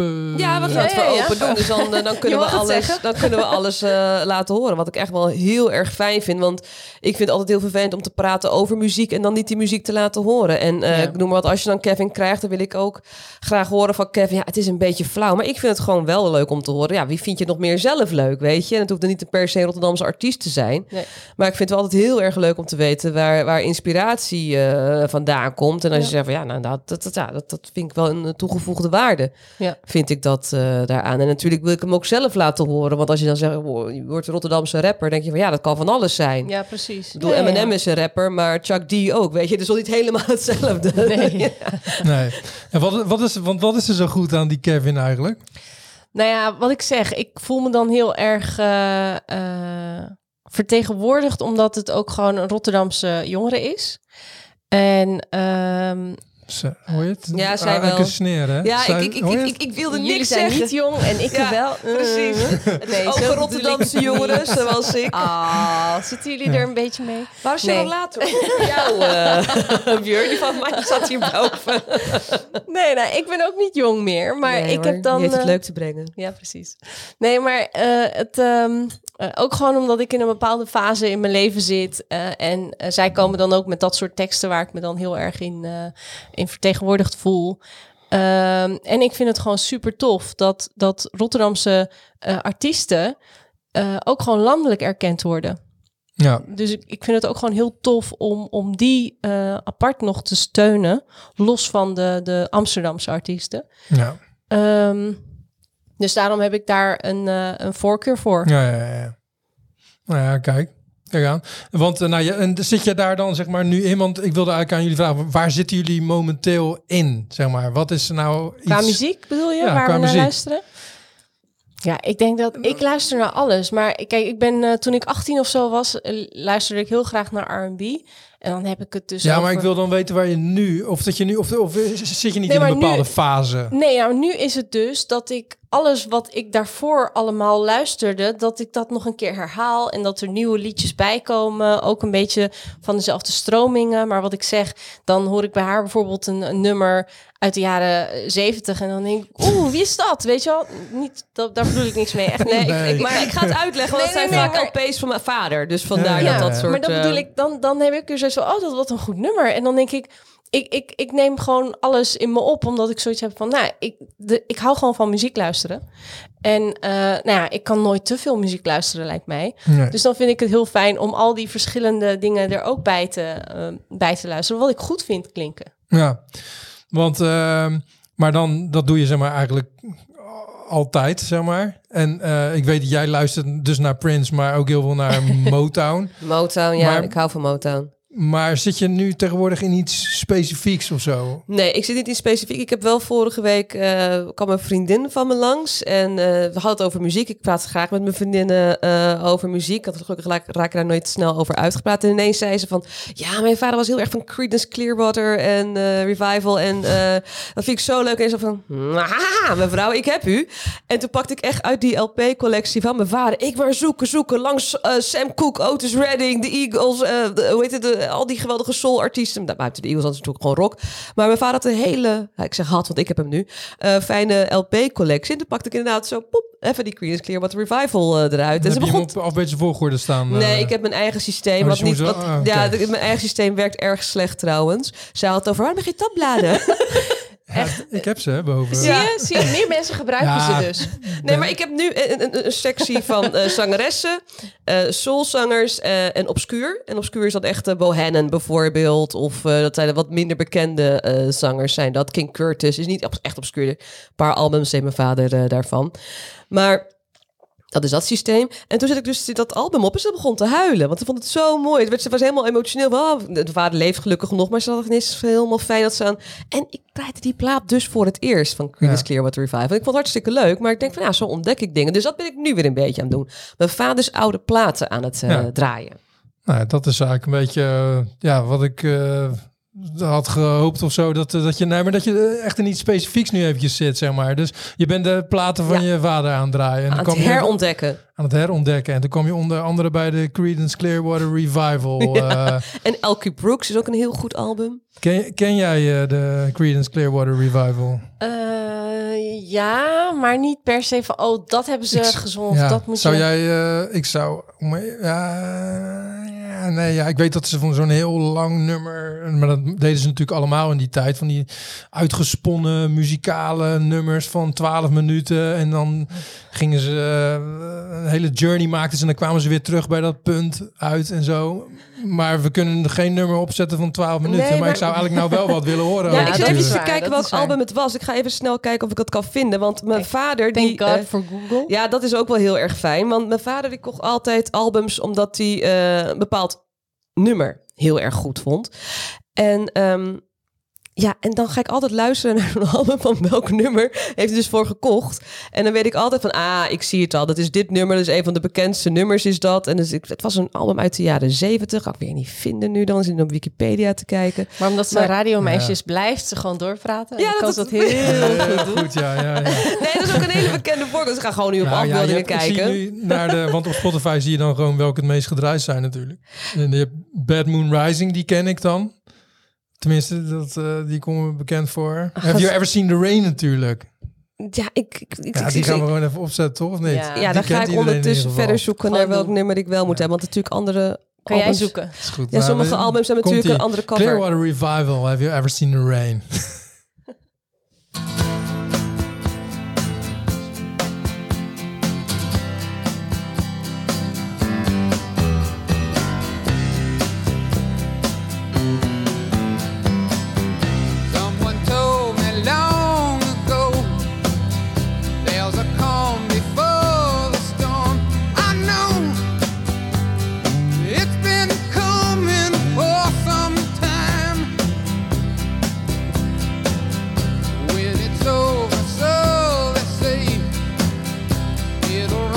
C: open...
A: Ja, we gaan het
B: Ja,
A: voor
B: ja,
A: open
B: ja.
A: doen. Dus dan, eh, dan, kunnen, we alles, dan kunnen we alles eh, laten horen. Wat ik echt wel heel erg fijn vind. Want ik vind het altijd heel vervelend om te praten over muziek... en dan niet die muziek te laten horen. En eh,
B: Ja.
A: ik noem maar wat, als je dan Kevin krijgt... dan wil ik ook graag horen van Kevin... ja, het is een beetje flauw, maar ik vind het gewoon wel leuk om te horen. Ja, wie vind je nog meer zelf leuk, weet je? En het hoeft dan niet per se Rotterdamse artiest te zijn.
B: Nee.
A: Maar ik vind het wel altijd heel erg leuk om te weten... waar, waar inspiratie eh, vandaan komt. En als je zegt van ja, nou, dat, dat, dat, ja, dat, dat vind ik wel een eh, toegevoegde waarde
B: Ja.
A: Vind ik dat eh, daaraan. En natuurlijk wil ik hem ook zelf laten horen. Want als je dan zegt, oh, je wordt een Rotterdamse rapper, denk je van ja, dat kan van alles zijn.
B: Ja, precies.
A: Ik bedoel,
B: ja.
A: Eminem is een rapper, maar Chuck D ook, weet je. Dus wel niet helemaal hetzelfde.
B: Nee.
C: Nee. En wat, wat, is, want wat is er zo goed aan die Kevin eigenlijk?
B: Nou ja, wat ik zeg, ik voel me dan heel erg eh, eh, vertegenwoordigd, omdat het ook gewoon een Rotterdamse jongere is. En ehm,
C: Hoor je het?
A: Ja, zij
C: Ah,
A: wel.
C: Een sneer, hè?
A: Ja,
C: Zij-
A: ik, ik, ik,
C: je
A: ik, ik wilde
B: jullie
A: niks
B: zijn
A: zeggen.
B: niet jong en ik
A: Ja,
B: wel.
A: precies.
B: Nee,
A: ook
B: zo
A: Rotterdamse jongeren, zoals ik.
B: Ah, zitten jullie er een beetje mee?
A: Waar is je
B: Nee.
A: dan later? Jou, eh Björn, die van mij zat hier boven.
B: Nee, nou, ik ben ook niet jong meer, maar
A: Nee,
B: ik
A: hoor,
B: heb dan...
A: Heeft het
B: eh,
A: leuk te brengen.
B: Ja, precies. Nee, maar eh, het, ehm, eh, ook gewoon omdat ik in een bepaalde fase in mijn leven zit. eh, en eh, zij komen dan ook met dat soort teksten waar ik me dan heel erg in, in vertegenwoordigd voel. Ehm, en ik vind het gewoon super tof dat, dat Rotterdamse artiesten ook gewoon landelijk erkend worden.
C: Ja,
B: Dus ik, ik vind het ook gewoon heel tof om, om die apart nog te steunen, los van de, de Amsterdamse artiesten.
C: ja.
B: Ehm, dus daarom heb ik daar een, eh, een voorkeur voor.
C: Ja, ja, ja. Nou ja, kijk. Kijk aan. Want eh, nou, je, en zit je daar dan zeg maar nu in? Want ik wilde eigenlijk aan jullie vragen, waar zitten jullie momenteel in? Zeg maar, wat is nou iets...
B: Qua muziek bedoel je,
C: Ja,
B: waar
C: qua
B: we naar
C: muziek.
B: luisteren? Ja, ik denk dat ik luister naar alles. Maar kijk, ik ben eh, toen ik 18 of zo was, eh, luisterde ik heel graag naar R&B. En dan heb ik het dus
C: Ja, maar
B: over-
C: ik wil dan weten waar je nu, of dat je nu, of, of zit je niet
B: Nee,
C: in een
B: nu-
C: bepaalde fase?
B: Nee, nou, nu is het dus dat ik alles wat ik daarvoor allemaal luisterde, dat ik dat nog een keer herhaal en dat er nieuwe liedjes bij komen. Ook een beetje van dezelfde stromingen. Maar wat ik zeg, dan hoor ik bij haar bijvoorbeeld een, een nummer uit de jaren zeventig en dan denk ik, oeh, wie is dat? Weet je wel? Niet, dat, daar bedoel ik niks mee. Echt
A: Nee, ik, maar ik ga het uitleggen, want
B: Nee,
A: het
B: nee,
A: zijn
B: nee,
A: vaak
B: maar-
A: LP's van mijn vader. Dus vandaar
C: Ja,
A: dat
C: ja,
A: dat
C: ja.
A: soort...
B: maar dat bedoel
A: eh,
B: ik, dan, dan heb ik er zo, oh, dat wat een goed nummer. En dan denk ik, ik, ik, ik neem gewoon alles in me op, omdat ik zoiets heb van, nou, ik, de, ik hou gewoon van muziek luisteren. En eh, nou ja, ik kan nooit te veel muziek luisteren, lijkt mij.
C: Nee.
B: Dus dan vind ik het heel fijn om al die verschillende dingen er ook bij te, eh, bij te luisteren, wat ik goed vind klinken.
C: Ja, want, ehm, maar dan, dat doe je zeg maar eigenlijk altijd, zeg maar. En eh, ik weet dat jij luistert dus naar Prince, maar ook heel veel naar Motown.
A: Motown, ja,
C: Maar-
A: ik hou van Motown.
C: Maar zit je nu tegenwoordig in iets specifieks of zo?
A: Nee, ik zit niet in specifiek. Ik heb wel vorige week eh, kwam een vriendin van me langs en eh, we hadden het over muziek. Ik praat graag met mijn vriendinnen eh, over muziek. Het gelukkig raak, raak ik daar nooit snel over uitgepraat. En ineens zei ze van, ja, mijn vader was heel erg van Creedence Clearwater en Revival en dat vind ik zo leuk. En zo van, haha, mevrouw, ik heb u. En toen pakte ik echt uit die LP-collectie van mijn vader. Ik maar zoeken, zoeken langs Sam Cooke, Otis Redding, de Eagles, hoe heet het, al die geweldige soul-artiesten. Nou, de Eagles natuurlijk gewoon rock. Maar mijn vader had een hele, ik zeg had, want ik heb hem nu, eh, fijne LP-collectie. En toen pakte ik inderdaad zo, poep, even die Creedence Clearwater Revival eh, eruit. En
C: heb
A: ze begon...
C: op alfabetische volgorde staan?
A: Nee,
C: eh?
A: ik heb mijn eigen systeem.
C: Oh,
A: wat
C: dus
A: niet, wat,
C: ah,
A: Ja, mijn eigen systeem werkt erg slecht trouwens. Zij had het over, waarom heb je tabbladen?
C: Ja, Ik heb ze hè, boven.
B: Zie je? Zie je? Meer mensen gebruiken
C: Ja.
B: ze dus.
A: Nee, maar ik heb nu een, een, een sectie van eh, zangeressen, eh soulzangers eh, en obscuur. En obscuur is dat echt Bohannon bijvoorbeeld. Of eh, dat zijn de wat minder bekende eh, zangers zijn dat. King Curtis is niet echt obscuur. Een paar albums deed mijn vader eh, daarvan. Maar dat is dat systeem. En toen zet ik dus dat album op en ze begon te huilen. Want ze vond het zo mooi. Het werd- Ze was helemaal emotioneel. Oh, de vader leeft gelukkig nog, maar ze had ineens helemaal fijn dat ze aan... En ik draaide die plaat dus voor het eerst van Creedence
C: Ja.
A: Clearwater Revival. Ik vond het hartstikke leuk, maar ik denk van ja, zo ontdek ik dingen. Dus dat ben ik nu weer een beetje aan het doen. Mijn vaders oude platen aan het eh,
C: Ja.
A: draaien.
C: Nou, dat is eigenlijk een beetje eh, ja, wat ik eh, had gehoopt of zo. Dat, eh, dat je, nee, maar dat je eh, echt in iets specifieks nu eventjes zit, zeg maar. Dus je bent de platen van
A: Ja.
C: je vader aan het draaien. En
A: Aan
C: dan
A: het
C: je
A: herontdekken.
C: aan het herontdekken. En toen kwam je onder andere bij de Creedence Clearwater Revival. eh,
A: En Elkie Brooks is ook een heel goed album.
C: ken, ken jij eh, de Creedence Clearwater Revival?
B: Eh, ja, maar niet per se van, oh, dat hebben ze
C: Ik-
B: gezongen.
C: Ja,
B: dat moet
C: zou
B: je...
C: jij, eh, ik zou, ja, ja, nee, ja, ik weet dat ze van zo'n heel lang nummer, maar dat deden ze natuurlijk allemaal in die tijd, van die uitgesponnen muzikale nummers van 12 minuten en dan gingen ze eh, een hele journey maakten ze en dan kwamen ze weer terug bij dat punt uit en zo. Maar we kunnen er geen nummer opzetten van 12 minuten,
B: Nee,
C: maar,
B: maar-
C: ik zou eigenlijk nou wel wat willen horen.
A: Ja, ik zit
B: dat
A: even te kijken
B: dat
A: welk album het was. Ik ga even snel kijken of ik het kan vinden. Want mijn
B: Kijk,
A: vader...
B: Thank
A: die,
B: God
A: eh,
B: voor Google.
A: Ja, dat is ook wel heel erg fijn. Want mijn vader die kocht altijd albums omdat hij eh, een bepaald nummer heel erg goed vond. En ehm, ja, en dan ga ik altijd luisteren naar een album van welk nummer heeft hij dus voor gekocht. En dan weet ik altijd van, ah, ik zie het al. Dat is dit nummer, dat is een van de bekendste nummers is dat. En dus ik, het was een album uit de jaren zeventig. Ga ik weer niet vinden nu, dan is het op Wikipedia te kijken.
B: Maar omdat ze
A: Maar-
B: radiomeisjes blijft ze gewoon doorpraten.
A: Ja,
B: Ja,
A: dat
B: kan
A: is-
B: ze dat heel
C: Heel
B: goed doen.
C: goed, ja, ja, ja.
A: Nee, dat is ook een hele bekende voorbeeld. Dus ik ga gewoon nu op
C: ja, je
A: afbeeldingen
C: hebt-
A: kijken.
C: nu naar de, want op Spotify zie je dan gewoon welke het meest gedraaid zijn natuurlijk. En je hebt Bad Moon Rising, die ken ik dan. Tenminste, dat, eh, die komen me bekend voor. Have you ever seen the rain natuurlijk?
A: Ja, ik, ik, ik,
C: Ja, die
A: ik-
C: gaan we gewoon even opzetten, toch? Of niet?
B: Ja.
A: Dan ga ik ondertussen verder zoeken naar welk nummer ik wel moet hebben. Want natuurlijk andere
B: Kan jij
A: albums-
B: zoeken?
C: Is goed.
A: Ja,
C: Nou,
A: sommige albums hebben natuurlijk een andere cover.
C: Clearwater Revival, Have you ever seen the rain? You know.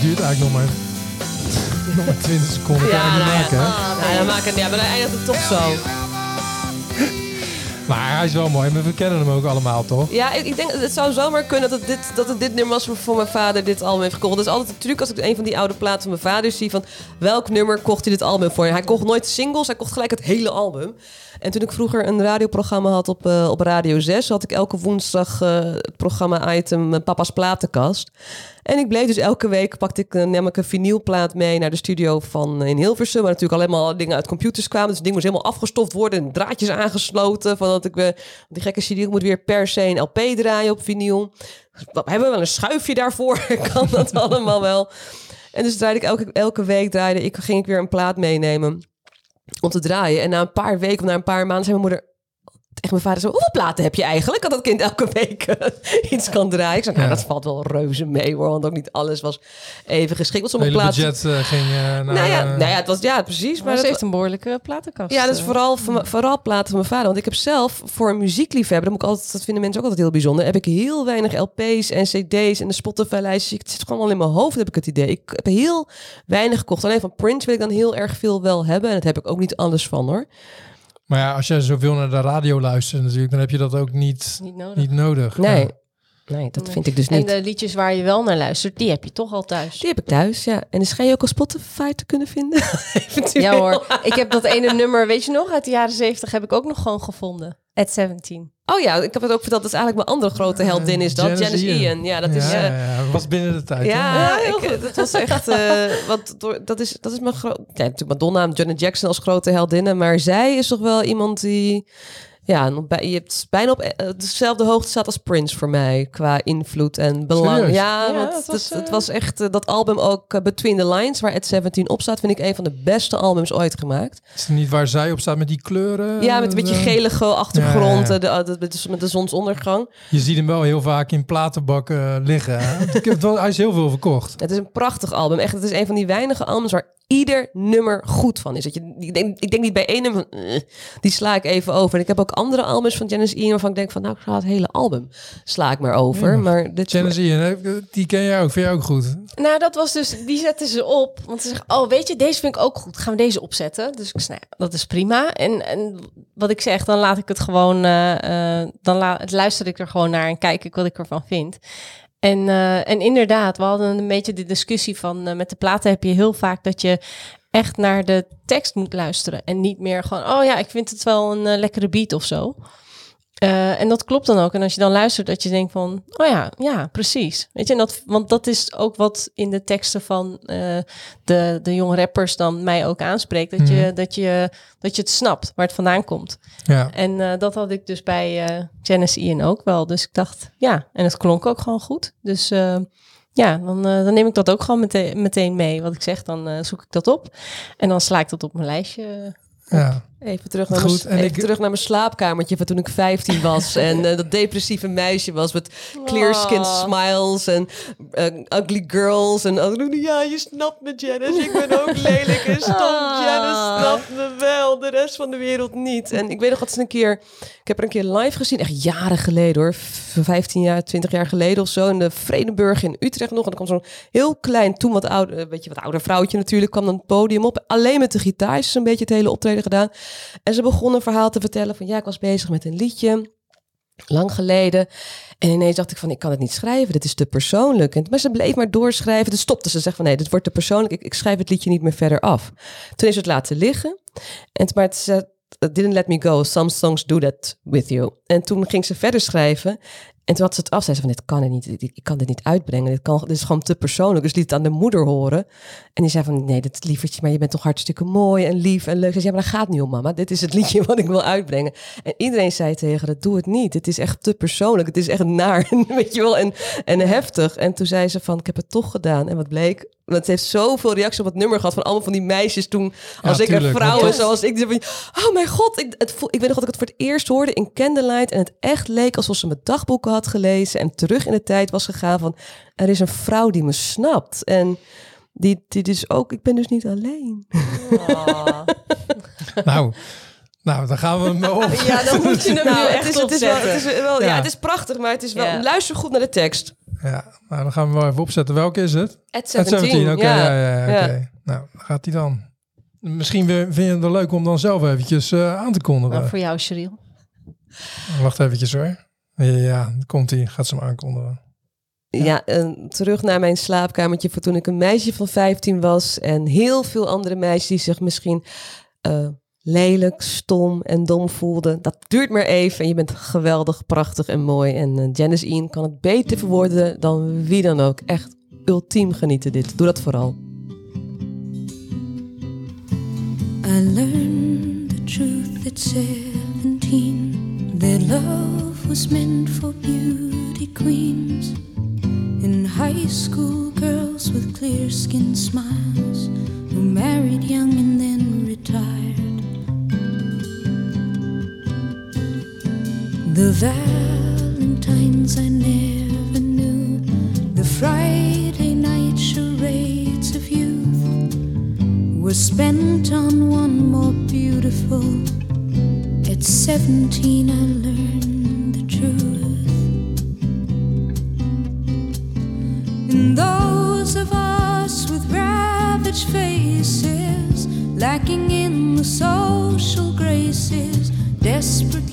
C: Het duurt eigenlijk nog maar, nog maar 20 seconden. Kan je
A: Ja, nou ja.
C: maken, hè?
A: Dan maak het, ja, maar dan eindigt het toch zo.
C: Maar hij is wel mooi, maar we kennen hem ook allemaal, toch?
A: Ja, ik, ik denk, het zou zomaar kunnen dat het dit, dat het dit nummer was voor mijn vader dit album heeft gekocht. Dat is altijd een truc als ik een van die oude platen van mijn vader zie van welk nummer kocht hij dit album voor. Hij kocht nooit singles, hij kocht gelijk het hele album. En toen ik vroeger een radioprogramma had op, eh, op Radio 6, had ik elke woensdag eh, het programma-item eh, Papa's Platenkast. En ik bleef dus elke week, pakte ik, nam ik een vinylplaat mee naar de studio van in Hilversum. Waar natuurlijk alleen maar dingen uit computers kwamen. Dus het ding moest helemaal afgestoft worden en draadjes aangesloten. Van dat ik, eh, die gekke CD moet weer per se een LP draaien op vinyl. We hebben wel een schuifje daarvoor, kan dat allemaal wel. En dus draaide ik elke, elke week, draaide ik, ging ik weer een plaat meenemen om te draaien. En na een paar weken, of na een paar maanden, zei mijn moeder tegen mijn vader zo... Hoeveel platen heb je eigenlijk? Dat dat kind elke week eh, iets kan draaien. Ik zei, nou,
C: Ja.
A: dat valt wel reuze mee hoor. Want ook niet alles was even geschikt. Sommige
C: hele
A: platen...
C: budget eh, ging eh, naar...
A: Nou ja, nou ja, het was ja, precies.
B: Maar
A: Maar
B: ze
A: dat,
B: heeft een behoorlijke platenkast.
A: ja, dat is vooral, voor- vooral platen van mijn vader. Want ik heb zelf voor een muziekliefhebber, dat, moet ik altijd, dat vinden mensen ook altijd heel bijzonder, heb ik heel weinig LP's en CD's en de Spotify-lijstjes. Het zit gewoon al in mijn hoofd, heb ik het idee. Ik heb heel weinig gekocht. Alleen van Prince wil ik dan heel erg veel wel hebben. En daar heb ik ook niet alles van hoor.
C: Maar ja, als jij zoveel naar de radio luistert natuurlijk, dan heb je dat ook niet,
B: Niet nodig.
C: niet nodig.
A: Nee,
C: Ja.
A: nee dat
B: Nee.
A: vind ik dus
B: En
A: niet.
B: de liedjes waar je wel naar luistert, die heb je toch al thuis.
A: Die heb ik thuis, ja. En schijn je ook op Spotify te kunnen vinden. Eventueel.
B: Ja hoor, ik heb dat ene nummer, weet je nog, uit de jaren zeventig heb ik ook nog gewoon gevonden. At 17.
A: Oh ja, ik heb het ook verteld. Dat is eigenlijk mijn andere grote heldin is dat.
C: Janice
A: Janice
C: Ian.
A: Ian. Ja, dat is...
C: Ja,
A: eh,
C: ja. was binnen de tijd. hè?
A: Ja, ik, dat was echt. eh want door, dat, is, dat is mijn groot. Ja, natuurlijk Madonna en Janet Jackson als grote heldinnen. Maar zij is toch wel iemand die. Ja, bij, je hebt bijna op eh, dezelfde hoogte staat als Prince voor mij. Qua invloed en belang.
C: Serieus?
A: Ja,
B: Ja,
A: want
B: het
A: het,
B: was,
A: het,
B: eh,
A: was echt. eh, dat album ook eh, Between the Lines, waar Ed 17 op staat, vind ik een van de beste albums ooit gemaakt.
C: Is het niet waar zij op staat met die kleuren?
A: ja, met een beetje
C: Eh,
A: gelige achtergrond,
C: Ja, ja,
A: eh, De, de, de- met de zonsondergang.
C: Je ziet hem wel heel vaak in platenbakken eh, liggen. hè? Ik heb het wel- hij is heel veel verkocht.
A: Het is een prachtig album. Echt, het is een van die weinige albums waar ieder nummer goed van is. Dat je, ik, denk, ik denk niet bij één nummer van, eh, die sla ik even over. En ik heb ook andere albums van Janis Ian waarvan ik denk van, nou, ik ga het hele album sla ik maar over.
C: Ja.
A: Maar dit
C: Janice Ian, die ken jij ook. Vind jij ook goed?
B: Nou, dat was dus, die zetten ze op. Want ze zeggen, oh weet je, deze vind ik ook goed. Gaan we deze opzetten? Dus ik nou, dat is prima. En, en wat ik zeg, dan laat ik het gewoon, eh, eh, dan la luister ik er gewoon naar en kijk ik wat ik ervan vind. En, eh, en inderdaad, we hadden een beetje de discussie van, eh, met de platen heb je heel vaak dat je echt naar de tekst moet luisteren. En niet meer gewoon, oh ja, ik vind het wel een eh, lekkere beat of zo. Eh, en dat klopt dan ook. En als je dan luistert, dat je denkt van, oh ja, ja, precies. Weet je, en dat, want dat is ook wat in de teksten van eh, de, de jonge rappers dan mij ook aanspreekt. Dat, je,
C: Mhm.
B: dat, je, dat je het snapt waar het vandaan komt.
C: Ja.
B: En eh, dat had ik dus bij eh Janice Ian ook wel. Dus ik dacht, ja, en het klonk ook gewoon goed. Dus ja, dan, dan neem ik dat ook gewoon meteen, meteen mee. Wat ik zeg, dan zoek ik dat op. En dan sla ik dat op mijn lijstje.
C: ja.
A: Even terug naar,
C: Goed,
A: mijn,
C: en
A: even
C: ik-
A: terug naar mijn slaapkamertje van toen ik 15 was. en eh, dat depressieve meisje was met clear skin
B: Oh.
A: smiles en eh, ugly girls. En oh, ja, je snapt me, Janice. Ik ben ook lelijk en stom.
B: Ah.
A: Janice snapt me wel, de rest van de wereld niet. En ik weet nog dat ze een keer... Ik heb er een keer live gezien, echt jaren geleden hoor. V- 15 jaar, 20 jaar geleden of zo. In de Vredenburg in Utrecht nog. En er kwam zo'n heel klein, toen wat ouder, weet je, wat ouder vrouwtje natuurlijk, kwam dan het podium op. Alleen met de gitaar is een beetje het hele optreden gedaan. En ze begon een verhaal te vertellen van ja, ik was bezig met een liedje. Lang geleden. En ineens dacht ik van, ik kan het niet schrijven. Dit is te persoonlijk. En, maar ze bleef maar doorschrijven. Dus stopte ze. Zegt van, nee, dit wordt te persoonlijk. Ik, ik schrijf het liedje niet meer verder af. Toen is het laten liggen. En maar het ze didn't let me go. Some songs do that with you. En toen ging ze verder schrijven. En toen had ze het af. Zei ze van, dit kan ik niet. Ik kan dit niet uitbrengen. Dit, kan, dit is gewoon te persoonlijk. Dus liet het aan de moeder horen. En die zei van, nee, dit lievertje, maar je bent toch hartstikke mooi en lief en leuk. Ze zei, ja, maar dat gaat niet om, mama. Dit is het liedje wat ik wil uitbrengen. En iedereen zei tegen haar, doe het niet. Het is echt te persoonlijk. Het is echt naar, weet je wel, en, en heftig. En toen zei ze van, ik heb het toch gedaan. En wat bleek? Want ze heeft zoveel reacties op het nummer gehad van allemaal van die meisjes toen, als ik
C: tuurlijk,
A: er vrouwen zoals ik, die van, oh mijn god, ik, het voel, ik weet nog dat ik het voor het eerst hoorde in Candlelight en het echt leek alsof ze mijn dagboeken had gelezen en terug in de tijd was gegaan van, er is een vrouw die me snapt. En die, die dus ook, ik ben dus niet alleen.
C: Nou, nou, dan gaan we hem op.
B: Ja, dan moet je hem nu
A: Nou,
B: echt
A: het is, het is wel,
B: opzetten.
A: het is wel ja.
C: Ja.
A: het is prachtig, maar het is wel,
B: Ja.
A: luister goed naar de tekst.
C: Ja, nou, dan gaan we wel even opzetten. Welke is het?
A: At
C: Het 17, oké. Ja, ja, ja. Nou, dan gaat die dan. Misschien weer- vind je het wel leuk om dan zelf eventjes eh, aan te kondigen.
B: Nou, voor jou, Cheryl.
C: Wacht eventjes hoor. Ja, komt hij. Gaat ze hem aankondigen.
A: Ja, en terug naar mijn slaapkamertje voor toen ik een meisje van 15 was. En heel veel andere meisjes die zich misschien eh, lelijk, stom en dom voelden. Dat duurt maar even en je bent geweldig, prachtig en mooi. En eh, Janice Ian kan het beter verwoorden dan wie dan ook. Echt ultiem genieten dit. Doe dat vooral.
F: I learned the truth at 17 that love was meant for beauty queens. In high school, girls with clear skinned smiles who married young and then retired. The Valentines I never knew, the Friday night charades of youth were spent on one more beautiful. At 17, I learned the truth. And those of us with ravaged faces, lacking in the social graces, desperately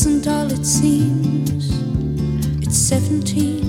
F: isn't all it seems, it's 17.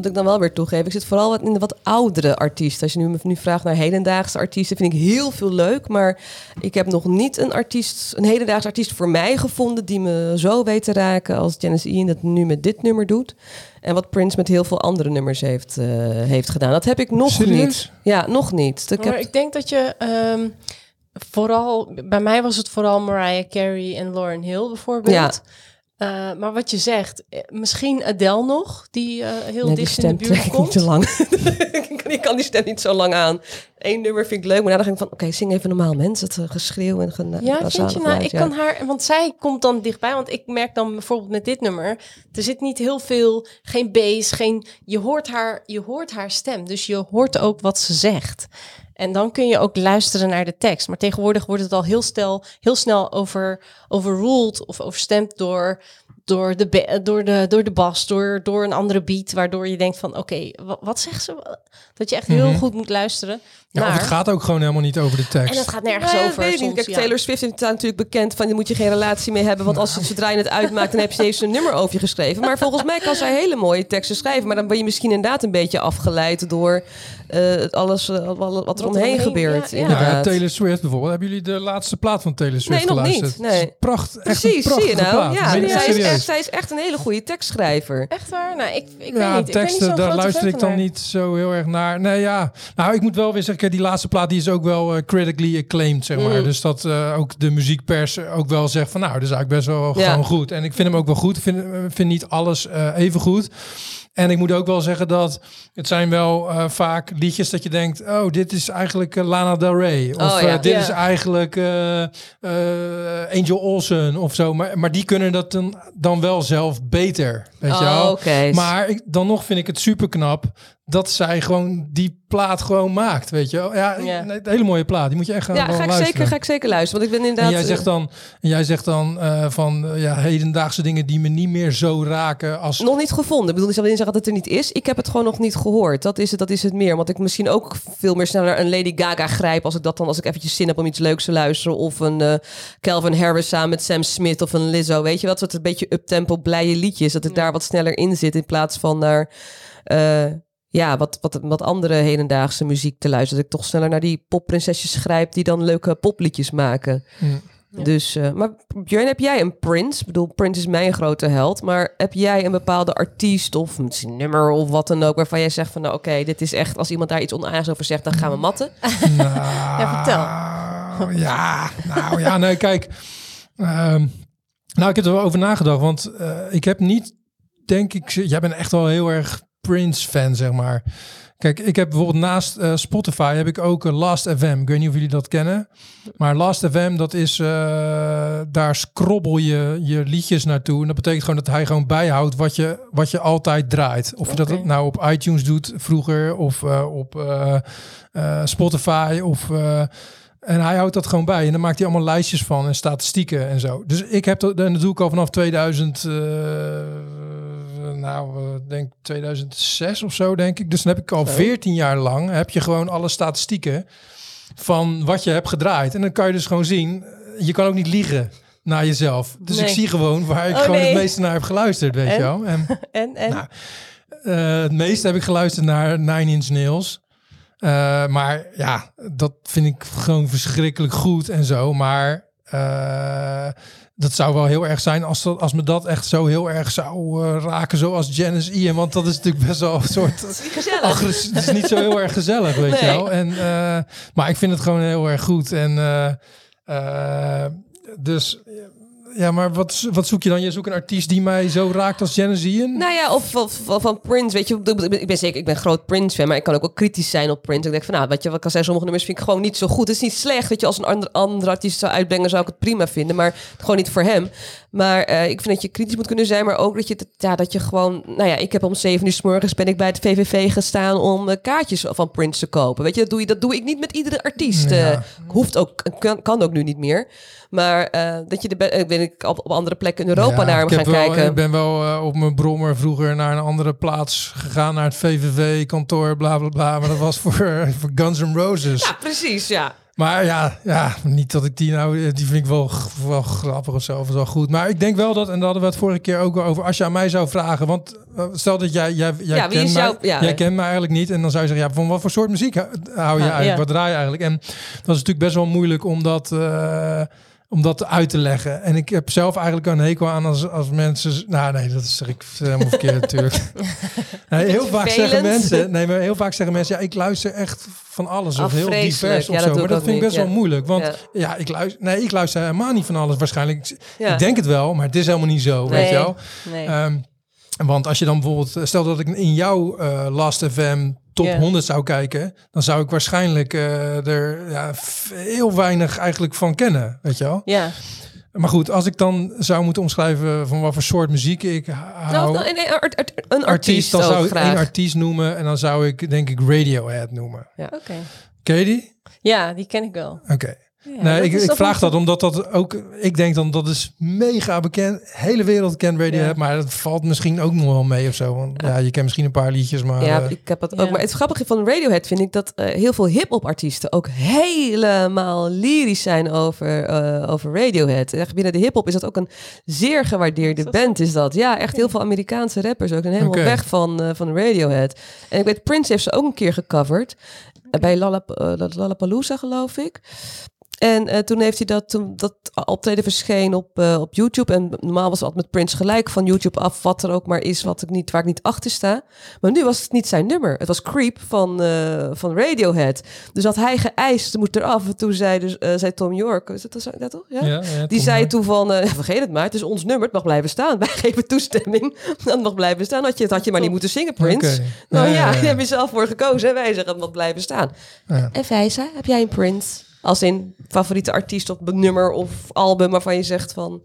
A: Moet ik dan wel weer toegeven. Ik zit vooral wat in de wat oudere artiesten. Als je nu, me nu vraagt naar hedendaagse artiesten, vind ik heel veel leuk. Maar ik heb nog niet een artiest, een hedendaagse artiest voor mij gevonden die me zo weet te raken als Janice Ian dat nu met dit nummer doet. En wat Prince met heel veel andere nummers heeft, eh, heeft gedaan. Dat heb ik nog
C: Serieus?
A: niet. Ja, nog niet. Ik
B: Maar
A: heb,
B: ik denk dat je ehm, vooral, bij mij was het vooral Mariah Carey en Lauren Hill bijvoorbeeld.
A: Ja.
B: Eh, maar wat je zegt, eh, misschien Adele nog, die eh, heel
A: Nee, die
B: dicht in de buurt
A: ik niet
B: komt.
A: te lang. ik kan- die stem niet zo lang aan. Eén nummer vind ik leuk, maar daarna denk ik van... Oké, zing even normaal mensen. Het geschreeuw en gen
B: Ja, vind je nou?
A: geluid,
B: Ik
A: ja.
B: kan haar, want zij komt dan dichtbij. Want ik merk dan bijvoorbeeld met dit nummer, er zit niet heel veel, geen bass, geen. Je hoort haar, je hoort haar stem, dus je hoort ook wat ze zegt. En dan kun je ook luisteren naar de tekst. Maar tegenwoordig wordt het al heel, stel, heel snel over, overruled of overstemd door, door, de, door, de, door de bas, door, door een andere beat. Waardoor je denkt van, oké, wa- wat zegt ze? Dat je echt heel
C: Mhm.
B: goed moet luisteren.
C: Ja, of
B: naar.
C: het gaat ook gewoon helemaal niet over de tekst.
B: En het gaat nergens
A: Nee,
B: over.
A: weet ik niet.
B: soms,
A: Kijk,
B: ja.
A: Taylor Swift is natuurlijk bekend van... je moet je geen relatie mee hebben... want als
C: Nou.
A: ze zodra je het uitmaakt... dan heb je deze een nummer over je geschreven. Maar volgens mij kan zij hele mooie teksten schrijven. Maar dan ben je misschien inderdaad een beetje afgeleid... door eh, het alles eh, wat, wat er
B: Wat
A: omheen gebeurt.
B: ja, ja.
C: Nou ja,
A: inderdaad.
C: Taylor Swift bijvoorbeeld. Hebben jullie de laatste plaat van Taylor Swift
A: Nee, nog niet.
C: geluisterd?
A: Nee.
C: Het is Pracht, echt
A: Precies,
C: een
A: zie je
C: prachtige
A: nou?
C: plaat.
A: Ja,
C: Meen
A: zij, is echt, zij is echt een hele goede tekstschrijver.
B: Echt waar? Nou, ik, ik weet
C: ja,
B: niet. Ik ben niet
C: teksten,
B: zo'n
C: daar luister ik dan niet zo heel erg naar. Nee, ja. Nou, ik moet wel weer zeggen, die laatste plaat die is ook wel eh, critically acclaimed, zeg maar.
A: Mm.
C: Dus dat eh, ook de muziekpers ook wel zegt van, nou, dat is eigenlijk best wel
A: Ja.
C: gewoon goed. En ik vind hem ook wel goed. Ik vind, eh, vind niet alles eh, even goed. En ik moet ook wel zeggen dat het zijn wel eh, vaak liedjes dat je denkt, oh, dit is eigenlijk eh, Lana Del Rey. Of
A: Oh, ja.
C: eh, dit is eigenlijk Angel Olsen of zo. Maar, maar die kunnen dat dan, dan wel zelf beter, weet je wel.
A: Oh, oké.
C: Maar ik, dan nog vind ik het super knap dat zij gewoon die plaat gewoon maakt, weet je. Ja,
B: Ja.
C: een hele mooie plaat. Die moet je echt gaan
A: ja, ga ik,
C: luisteren.
A: zeker, ga ik zeker luisteren. Want ik ben
C: en
A: inderdaad...
C: jij zegt dan, en jij zegt dan eh, van eh, ja, hedendaagse dingen die me niet meer zo raken als...
A: Nog niet gevonden. Ik bedoel, ik zal niet zeggen dat het er niet is. Ik heb het gewoon nog niet gehoord. Dat is het, dat is het meer. Want ik misschien ook veel meer sneller een Lady Gaga grijp... als ik dat dan, als ik eventjes zin heb om iets leuks te luisteren. Of een eh, Calvin Harris samen met Sam Smith of een Lizzo. Weet je wat? soort een beetje uptempo blije liedjes. Dat het daar wat sneller in zit in plaats van naar... eh, ja, wat, wat, wat andere hedendaagse muziek te luisteren. Dat ik toch sneller naar die popprinsesjes grijp... die dan leuke popliedjes maken.
B: Ja.
A: Dus, eh, maar Björn, heb jij een Prince? Ik bedoel, Prince is mijn grote held. Maar heb jij een bepaalde artiest of misschien nummer of wat dan ook... waarvan jij zegt van, nou oké, dit is echt... als iemand daar iets onaardigs over zegt, dan gaan we matten.
C: Nou,
B: Ja, vertel.
C: Ja, nou ja, nee, kijk. ehm, nou, ik heb er wel over nagedacht, want eh, ik heb niet, denk ik, jij bent echt wel heel erg Prince-fan, zeg maar. Kijk, ik heb bijvoorbeeld naast eh, Spotify heb ik ook uh, Last FM. Ik weet niet of jullie dat kennen. Maar Last FM, dat is, eh, daar scrobbel je je liedjes naartoe. En dat betekent gewoon dat hij gewoon bijhoudt wat je, wat je altijd draait. Of je dat nou op iTunes doet vroeger of eh, op eh, eh, Spotify of... eh, en hij houdt dat gewoon bij. En dan maakt hij allemaal lijstjes van en statistieken en zo. Dus ik heb dat, en dat doe ik al vanaf 2000, eh, nou, eh, denk 2006 of zo, denk ik. Dus dan heb ik al 14 jaar lang, heb je gewoon alle statistieken van wat je hebt gedraaid. En dan kan je dus gewoon zien, eh, je kan ook niet liegen naar jezelf. Dus ik zie gewoon waar ik
B: Oh,
C: gewoon
B: nee.
C: het meeste naar heb geluisterd, weet
B: En?
C: je wel. En
B: En, en?
C: Nou, eh, het meeste heb ik geluisterd naar Nine Inch Nails. Maar ja, dat vind ik gewoon verschrikkelijk goed en zo. Maar eh, dat zou wel heel erg zijn als, dat, als me dat echt zo heel erg zou eh, raken, zoals Janice Ian. Want dat is natuurlijk best wel een soort agressief. Het is niet zo heel erg gezellig, weet je wel. En, eh, maar ik vind het gewoon heel erg goed. En eh, dus ja, maar wat, wat zoek je dan? Je zoekt een artiest die mij zo raakt als Ian?
A: Nou ja, of, of, of van Prince, weet je. ik ben zeker, ik ben groot Prince-fan, maar ik kan ook wel kritisch zijn op Prince. Ik denk van, nou, weet je wat ik kan zeggen, sommige nummers vind ik gewoon niet zo goed. Het is niet slecht, weet je, als een ander, ander artiest zou uitbrengen, zou ik het prima vinden, maar gewoon niet voor hem. Maar eh, ik vind dat je kritisch moet kunnen zijn, maar ook dat je, ja, dat je gewoon, nou ja, ik heb om zeven uur s morgens ben ik bij het VVV gestaan om eh, kaartjes van Prince te kopen. Weet je, dat doe, je, dat doe ik niet met iedere artiest.
C: Ja.
A: Eh, hoeft ook, kan, kan ook nu niet meer. Maar eh, dat je de, eh, weet ik, op, op andere plekken in Europa
C: Ja,
A: naar hem
C: ik
A: gaan
C: wel-
A: kijken.
C: Ik ben wel eh, op mijn brommer vroeger naar een andere plaats gegaan, naar het VVV-kantoor, bla bla bla. Maar dat was voor, voor Guns N' Roses.
A: Ja, precies, ja.
C: Maar ja, ja, niet dat ik die nou, eh, die vind ik wel, wel grappig of zo, of wel goed. Maar ik denk wel dat, en daar hadden we het vorige keer ook al over, als je aan mij zou vragen, want eh, stel dat jij, jij, jij,
A: Ja,
C: kent, mij,
A: ja.
C: jij kent mij eigenlijk niet. En dan zou je zeggen, ja, van wat voor soort muziek hou je
B: Ah,
C: eigenlijk,
B: ja.
C: wat draai je eigenlijk? En dat is natuurlijk best wel moeilijk om dat... om dat uit te leggen. En ik heb zelf eigenlijk een hekel aan als, als mensen... Nou nee, dat zeg ik helemaal verkeerd natuurlijk. Nee, heel vaak zeggen mensen... Nee, maar heel vaak zeggen mensen... Ja, ik luister echt van alles. Of heel divers of
A: Ja,
C: zo. Maar dat vind ik best wel moeilijk. Want
A: Ja.
C: ja, ik luister... Nee, ik luister helemaal niet van alles waarschijnlijk. Ik denk het wel, maar het is helemaal niet zo, weet je wel.
B: Nee.
C: Ehm, want als je dan bijvoorbeeld... Stel dat ik in jouw eh, Last FM top
B: Ja.
C: 100 zou kijken... dan zou ik waarschijnlijk eh, er ja, heel weinig eigenlijk van kennen, weet je wel.
B: ja.
C: Maar goed, als ik dan zou moeten omschrijven van wat voor soort muziek ik hou...
A: Nou, nou, nee, art- art- een artiest,
C: dan zou ik
A: graag.
C: één artiest noemen en dan zou ik denk ik Radiohead noemen.
B: Oké.
C: Ken je die?
B: Ja, die ken ik wel.
C: Oké.
B: Ja,
C: nee,
B: dat
C: ik, ik vraag dat omdat dat ook, ik denk dan dat is mega bekend. Hele wereld kent Radiohead,
B: Ja.
C: maar dat valt misschien ook nog wel mee of zo. Want ja, je kent misschien een paar liedjes, maar
A: Ja,
C: eh,
A: ik heb het
B: Ja.
A: ook. Maar het grappige van Radiohead vind ik dat eh, heel veel hip-hop artiesten ook helemaal lyrisch zijn over, eh, over Radiohead. Echt binnen de hip-hop is dat ook een zeer gewaardeerde
B: Is dat
A: band, is dat. Ja, echt heel veel Amerikaanse rappers ook zijn helemaal weg van, eh, van Radiohead. En ik weet, Prince heeft ze ook een keer gecoverd. bij Lollap- Lollapalooza, geloof ik. En eh, toen heeft hij dat, toen dat optreden verscheen op, eh, op YouTube. En normaal was het altijd met Prince gelijk van YouTube af, wat er ook maar is, wat ik niet, waar ik niet achter sta. Maar nu was het niet zijn nummer. Het was Creep van, eh, van Radiohead. Dus had hij geëist, moet eraf. En toen zei, dus, zei Tom York, is dat, dat toch? Ja?
C: ja, ja,
A: Die zei
C: York.
A: toen van, vergeet het maar, het is ons nummer, het mag blijven staan. Wij geven toestemming, dan mag blijven staan. Had je, had je maar niet moeten zingen, Prince. Nou
C: Ja,
A: ja, daar heb je zelf voor gekozen. En wij zeggen, het mag blijven staan.
C: Ja.
A: En Vijza, heb jij een Prince? Als in favoriete artiest of nummer of album waarvan je zegt van...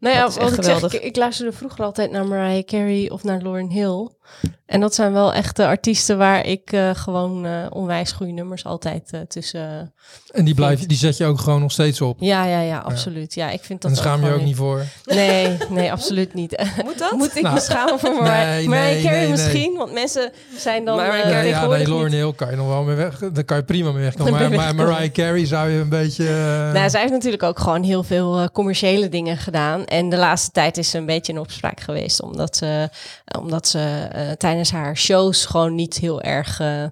B: Nou ja, wat ik zeg, ik, ik luisterde vroeger altijd naar Mariah Carey of naar Lauryn Hill. En dat zijn wel echt de artiesten waar ik eh, gewoon eh, onwijs goede nummers altijd eh, tussen...
C: En die, blijf, die zet je ook gewoon nog steeds op.
B: Ja, ja, ja, absoluut. Ja, ik vind dat
C: en daar schaam je ook niet voor.
B: Nee, nee, absoluut niet.
A: Moet dat?
B: Moet ik
C: Nou,
B: me schamen voor Mariah,
C: nee,
B: Mariah
C: nee,
B: Carey
C: nee, nee.
B: misschien? Want mensen zijn dan
A: Carey,
C: Nee, ja, nee, Lauren Hill kan je nog wel mee weg. Daar kan je prima mee wegkomen. Maar, maar. Mariah Carey zou je een beetje...
B: Nou, zij heeft natuurlijk ook gewoon heel veel commerciële dingen gedaan. En de laatste tijd is ze een beetje in opspraak geweest. Omdat ze, omdat ze eh, tijdens haar shows gewoon niet heel erg eh,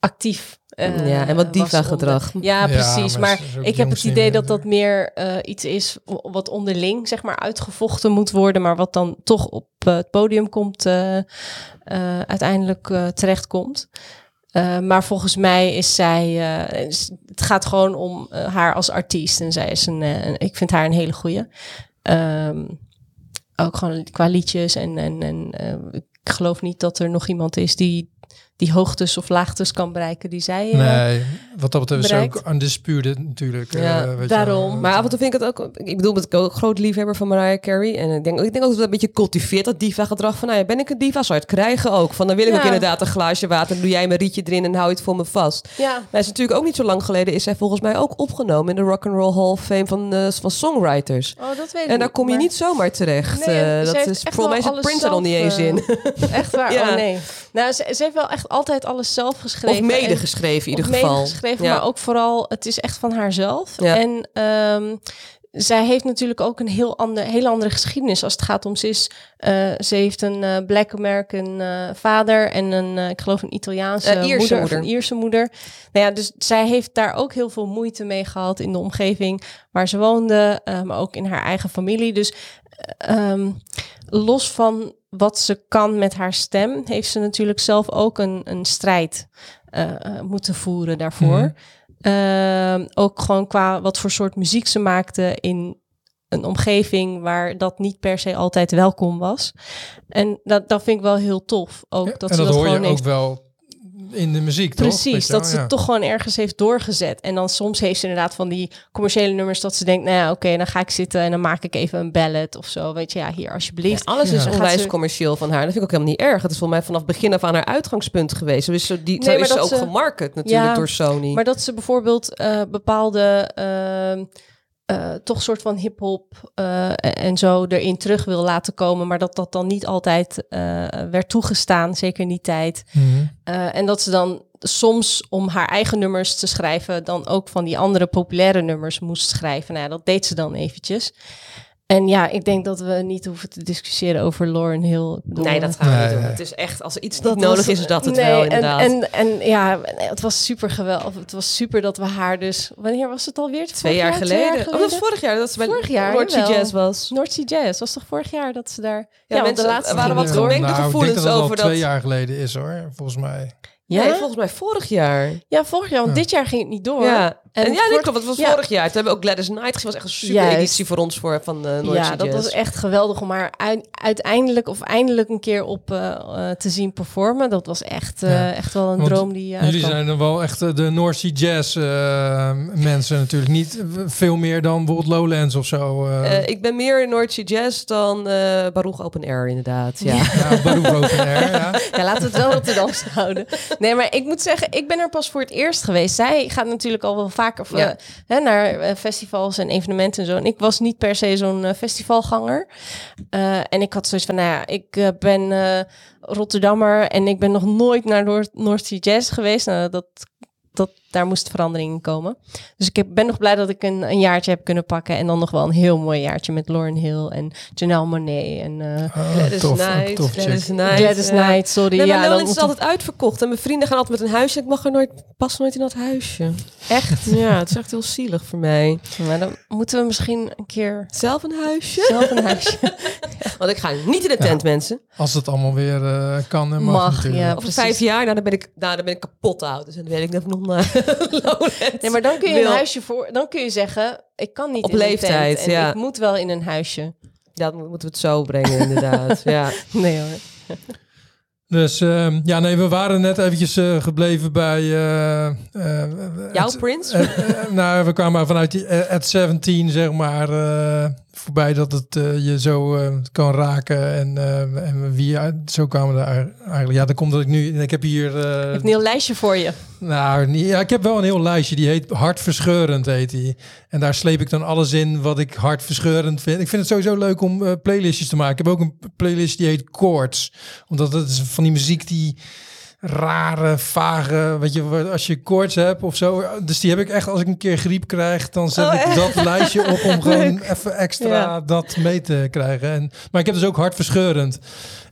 B: actief eh,
A: Ja, en wat diva-gedrag.
B: Ja,
C: Ja,
B: precies.
C: maar
B: ik heb het idee dat dat meer eh, iets is wat onderling, zeg maar, uitgevochten moet worden. Maar wat dan toch op het podium komt, eh, eh, uiteindelijk eh, terechtkomt. Eh, maar volgens mij is zij. eh, het gaat gewoon om haar als artiest. En zij is een. eh, ik vind haar een hele goeie. Ehm, ook gewoon qua liedjes. En, en, en eh, ik geloof niet dat er nog iemand is die die hoogtes of laagtes kan bereiken die zij. eh,
C: Nee, wat dat betreft is ze
B: bereikt.
C: ook undisputed natuurlijk.
A: Ja,
C: eh, weet je
B: daarom.
A: Maar af en toe vind ik het ook... Ik bedoel, ik ben ook een groot liefhebber van Mariah Carey. En ik denk, ik denk ook dat het een beetje cultiveert, dat diva-gedrag. Van, nou ja, ben ik een diva? Zou je het krijgen ook? Van, dan wil ik
B: Ja.
A: ook inderdaad een glaasje water. Dan doe jij mijn rietje erin en hou je het voor me vast.
B: ja,
A: Maar het is natuurlijk ook niet zo lang geleden... is zij volgens mij ook opgenomen in de Rock and Roll Hall of Fame van, eh, van songwriters.
B: oh, dat weet ik
A: En daar kom je
B: maar-
A: niet zomaar terecht.
B: Nee,
A: Eh, dat is, volgens mij zit Prince er nog niet eens in.
B: Echt waar?
A: Ja.
B: Oh nee. Nou, ze, ze heeft wel echt altijd alles zelf geschreven.
A: Of mede
B: en-
A: geschreven in ieder
B: mede
A: geval.
B: geschreven,
A: Ja.
B: maar ook vooral, het is echt van haarzelf.
A: Ja.
B: En ehm, zij heeft natuurlijk ook een heel ander, hele andere geschiedenis als het gaat om ze is. eh, ze heeft een eh, Black American eh, vader en een, ik geloof een Italiaanse
A: Ierse
B: moeder, of een Ierse moeder. Nou ja, dus zij heeft daar ook heel veel moeite mee gehad in de omgeving waar ze woonde, maar ook in haar eigen familie. Dus eh, ehm, los van wat ze kan met haar stem, heeft ze natuurlijk zelf ook een, een strijd eh, eh, moeten voeren daarvoor.
C: Mhm.
B: Ehm, ook gewoon qua wat voor soort muziek ze maakte in een omgeving waar dat niet per se altijd welkom was. En dat, dat vind ik wel heel tof. Ook
C: Ja,
B: dat
C: en
B: ze
C: dat,
B: dat,
C: hoor je ook wel in de muziek, toch? Weet
B: Precies, dat ze
C: Ja.
B: het toch gewoon ergens heeft doorgezet. En dan soms heeft ze inderdaad van die commerciële nummers dat ze denkt, nou ja, oké, dan ga ik zitten en dan maak ik even een ballad of zo. Weet je, ja, hier alsjeblieft.
A: Alles
C: Ja.
A: is onwijs
B: ze-
A: commercieel van haar. Dat vind ik ook helemaal niet erg. Het is volgens mij vanaf begin af aan haar uitgangspunt geweest. Zo is ze, die,
B: Nee,
A: zo is ze ook
B: ze-
A: gemarket natuurlijk
B: Ja,
A: door Sony.
B: Maar dat ze bijvoorbeeld eh, bepaalde ehm, eh, toch soort van hip-hop eh, en zo erin terug wil laten komen, maar dat dat dan niet altijd eh, werd toegestaan, zeker in die tijd.
C: Mhm.
B: En dat ze dan soms om haar eigen nummers te schrijven, dan ook van die andere populaire nummers moest schrijven. Nou, ja, dat deed ze dan eventjes. En ja, ik denk dat we niet hoeven te discussiëren over Lauren Hill.
A: Nee, dat gaan we
C: Nee,
A: niet doen. Het is echt, als er iets
B: dat
A: niet nodig
B: was-
A: is, is dat het
B: nee,
A: wel,
B: en-
A: inderdaad.
B: En, en, ja, het was super geweldig. Het was super dat we haar dus... Wanneer was het alweer?
A: twee
B: Vorig
A: jaar geleden.
B: Twee jaar
A: Oh, dat was vorig jaar dat ze bij
B: Vorig jaar, jawel.
A: Jazz was.
B: North Sea Jazz. Was toch vorig jaar dat ze daar...
A: Ja,
B: want
A: mensen waren
B: ging
A: wat
B: niet door.
A: gemengde
C: nou,
A: gevoelens
C: ik denk dat het
A: over
C: al twee
A: dat-
C: jaar geleden is hoor, volgens mij.
B: Ja?
A: Nee, volgens mij vorig jaar.
B: ja, vorig jaar. Want
C: Ja.
B: dit jaar ging het niet door.
A: Ja, en,
B: En
A: ja,
B: voor-
A: klopt. Het was
B: ja.
A: vorig jaar. Toen hebben we ook Gladys Knight gezien. was echt een super
B: Juist.
A: editie voor ons voor, van uh,
B: Ja, dat was echt geweldig om haar ui- uiteindelijk of eindelijk een keer op eh, eh, te zien performen. Dat was echt, eh,
C: Ja.
B: echt wel een
C: Want
B: droom die
C: Jullie zijn dan wel echt eh, de North Sea Jazz eh, mensen natuurlijk. Niet veel meer dan bijvoorbeeld Lowlands of zo. eh.
A: Eh, ik ben meer Noordse Jazz dan eh Baruch Open Air, inderdaad. Ja.
C: ja, Baruch Open Air, ja.
B: Ja, laten we het wel Rotterdamse houden. Nee, maar ik moet zeggen, ik ben er pas voor het eerst geweest. Zij gaat natuurlijk al wel of,
A: Ja.
B: eh, hè, naar eh, festivals en evenementen en zo. En ik was niet per se zo'n eh, festivalganger. En ik had zoiets van, nou ja, ik ben Rotterdammer en ik ben nog nooit naar Noord North Sea Jazz geweest. Nou, dat, dat, daar moest verandering in komen. Dus ik heb, ben nog blij dat ik een, een jaartje heb kunnen pakken. En dan nog wel een heel mooi jaartje met Lauren Hill en Janelle Monet en... eh
C: Oh,
A: Gladys
C: tof,
A: ja.
B: Knight, sorry.
A: Nee, maar
B: ja, dan
A: is altijd uitverkocht. En mijn vrienden gaan altijd met een huisje. Ik mag er nooit, pas nooit in dat huisje.
B: Echt?
A: Ja, het is echt heel zielig voor mij.
B: Maar dan moeten we misschien een keer
A: Zelf een huisje?
B: zelf een huisje.
A: Want ik ga niet in de tent, mensen.
C: Als het allemaal weer eh, kan en mag,
B: Mag, ja.
A: Over vijf jaar, nou, dan, ben ik, nou, dan ben ik kapot oud. Dus dan weet ik net nog naar Lowlands.
B: Nee, maar dan kun je
A: wil.
B: een huisje voor. Dan kun je zeggen: ik kan niet
A: Op
B: in een
A: leeftijd,
B: tent en
A: ja.
B: ik moet wel in een huisje.
A: Ja, dan moeten we het zo brengen, inderdaad. ja.
B: Nee hoor.
C: Dus ehm, ja, nee, we waren net eventjes eh, gebleven bij... eh, eh,
A: Jouw Prins?
C: nou, we kwamen vanuit die at 17, zeg maar, eh, voorbij dat het eh, je zo eh, kan raken. En, eh, en wie, zo kwamen we daar eigenlijk. Ja, dan komt dat ik nu... Ik heb hier...
B: Een heel lijstje voor je.
C: nou, niet, ja, ik heb wel een heel lijstje. Die heet Hartverscheurend, heet die. En daar sleep ik dan alles in wat ik hartverscheurend vind. Ik vind het sowieso leuk om playlistjes te maken. Ik heb ook een playlist die heet Chords. Omdat het is van die muziek die rare, vage, weet je, als je koorts hebt of zo. Dus die heb ik echt, als ik een keer griep krijg, dan zet
B: Oh,
C: ik dat lijstje op om gewoon even extra
B: Ja.
C: dat mee te krijgen. En, maar ik heb dus ook hartverscheurend.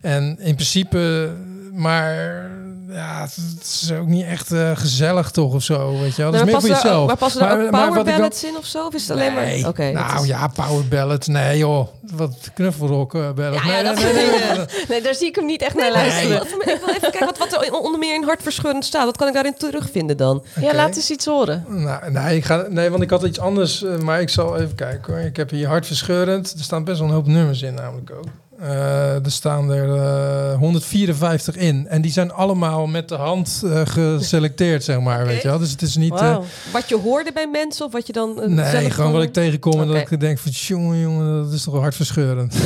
C: En in principe, maar ja, het is ook niet echt eh, gezellig toch of zo, weet je wel. Dat is
A: maar,
C: meer voor jezelf.
A: maar passen er ook power
C: wel-
A: ballads in of zo? Of is het alleen
C: Nee,
A: maar... Oké, dat
C: nou
A: is-
C: ja, power ballads. Nee joh, wat knuffelrock eh, ballads.
A: Ja, ja,
C: nee,
A: dat
B: daar zie ik hem niet echt naar luisteren.
A: ik wil even kijken wat, wat er onder meer in hartverscheurend staat. Wat kan ik daarin terugvinden dan?
B: Ja, laat eens iets horen.
C: Nou, nee, ik ga, nee, want ik had iets anders, eh, maar ik zal even kijken hoor. Ik heb hier hartverscheurend. Er staan best wel een hoop nummers in namelijk ook. Eh, er staan er eh, 154 in. En die zijn allemaal met de hand eh, geselecteerd, zeg maar. Weet je wel? Dus het is niet... eh.
A: Wat je hoorde bij mensen of wat je dan... eh,
C: nee,
A: zelf
C: gewoon wat ik tegenkom en dat ik denk van... Jongen, jongen, dat is toch wel hartverscheurend.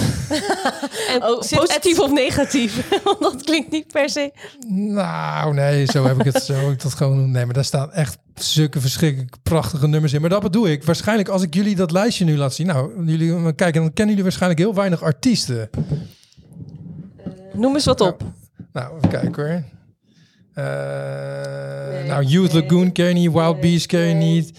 A: En
B: Oh,
A: zit
B: positief
A: het-
B: of negatief? Want dat klinkt niet per se.
C: Nou, nee, zo heb ik het zo heb ik dat gewoon. Nee, maar daar staan echt zulke verschrikkelijk prachtige nummers in. Maar dat bedoel ik. Waarschijnlijk als ik jullie dat lijstje nu laat zien. Nou, jullie eh, kijken, dan kennen jullie waarschijnlijk heel weinig artiesten.
B: Noem eens wat op.
C: Nou, even kijken hoor. Eh,
A: Nee,
C: nou, Youth
A: nee.
C: Lagoon ken je niet, Wild
A: Nee,
C: Beast ken je niet.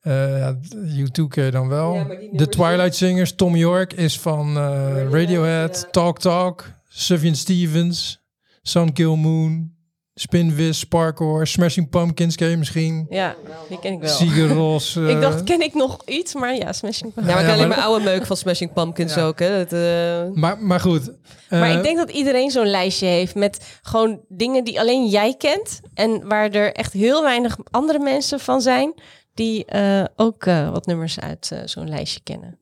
C: Eh ja, U2 ken je dan wel.
A: Ja,
C: de Twilight Singers, Tom York is van eh, Radiohead.
A: Radiohead, ja.
C: Talk Talk, Sufjan Stevens, Sun Kill Moon, Spinvis, Sparkle, Smashing Pumpkins ken je misschien.
B: Ja, die ken ik wel.
C: Sigur Ros.
B: ik
C: eh,
B: dacht, ken ik nog iets? Maar ja, Smashing Pumpkins.
A: Ja, maar ik
C: Ja,
A: alleen
C: maar-
A: maar oude meuk van Smashing Pumpkins
C: Ja.
A: ook, hè. Dat, eh,
C: maar, maar goed.
B: Maar
C: eh,
B: ik denk dat iedereen zo'n lijstje heeft met gewoon dingen die alleen jij kent. En waar er echt heel weinig andere mensen van zijn die eh, ook eh, wat nummers uit eh, zo'n lijstje kennen.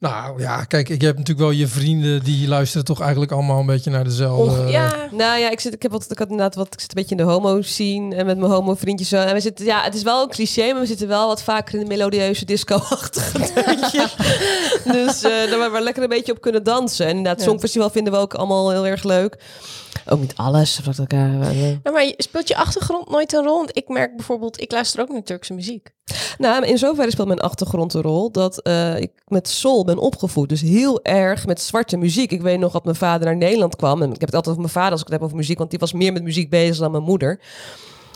C: Nou ja, kijk, ik heb natuurlijk wel je vrienden die luisteren toch eigenlijk allemaal een beetje naar dezelfde.
B: Och, ja,
A: Nou ja, ik, zit, ik, heb wat, ik had inderdaad wat, ik zit een beetje in de homo scene en met mijn homo vriendjes zo. En we zitten, ja, het is wel een cliché, maar we zitten wel wat vaker in de melodieuze disco-achtige dus eh daar waar we lekker een beetje op kunnen dansen. En inderdaad,
B: Ja.
A: Songfestival vinden we ook allemaal heel erg leuk. Ook niet alles. Wat elkaar,
B: Ja, maar je- speelt je achtergrond nooit een rol? Want ik merk bijvoorbeeld, ik luister ook naar Turkse muziek.
A: Nou, in zoverre speelt mijn achtergrond een rol dat eh, ik met soul ben opgevoed. Dus heel erg met zwarte muziek. Ik weet nog dat mijn vader naar Nederland kwam. En ik heb het altijd over mijn vader als ik het heb over muziek, want die was meer met muziek bezig dan mijn moeder.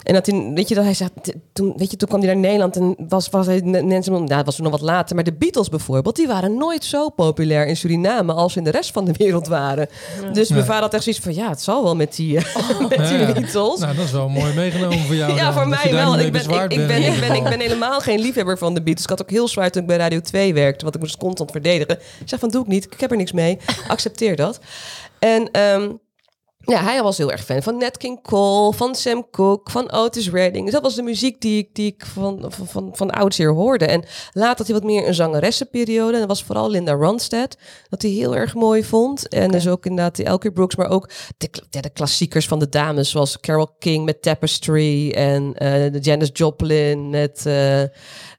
A: En dat hij, weet je, dat hij zei, t- toen, weet je, toen kwam hij naar Nederland en was, was hij, Nelson, nou, dat was toen nog wat later, maar de Beatles bijvoorbeeld, die waren nooit zo populair in Suriname als in de rest van de wereld waren. Dus mijn vader had echt zoiets van, ja, het zal wel met die, eh, met die. Beatles.
C: Nou, dat is wel mooi meegenomen voor jou.
A: Ja,
C: dan,
A: voor mij wel. Ik ben, ik, ik, ben,
C: in
A: ik, ben helemaal geen liefhebber van de Beatles. Ik had ook heel zwaar toen ik bij Radio 2 werkte, want ik moest constant verdedigen. Ik zeg van, doe ik niet. Ik heb er niks mee. Accepteer dat. En ehm, ja, hij was heel erg fan van Nat King Cole, van Sam Cooke, van Otis Redding. Dus dat was de muziek die ik, die ik van, van, van, van oudsher hoorde. En later had hij wat meer een zangeressenperiode. En dat was vooral Linda Ronstadt, dat hij heel erg mooi vond. En dus ook inderdaad die Elkie Brooks, maar ook de, ja, de klassiekers van de dames, zoals Carole King met Tapestry en de Janis Joplin met, eh,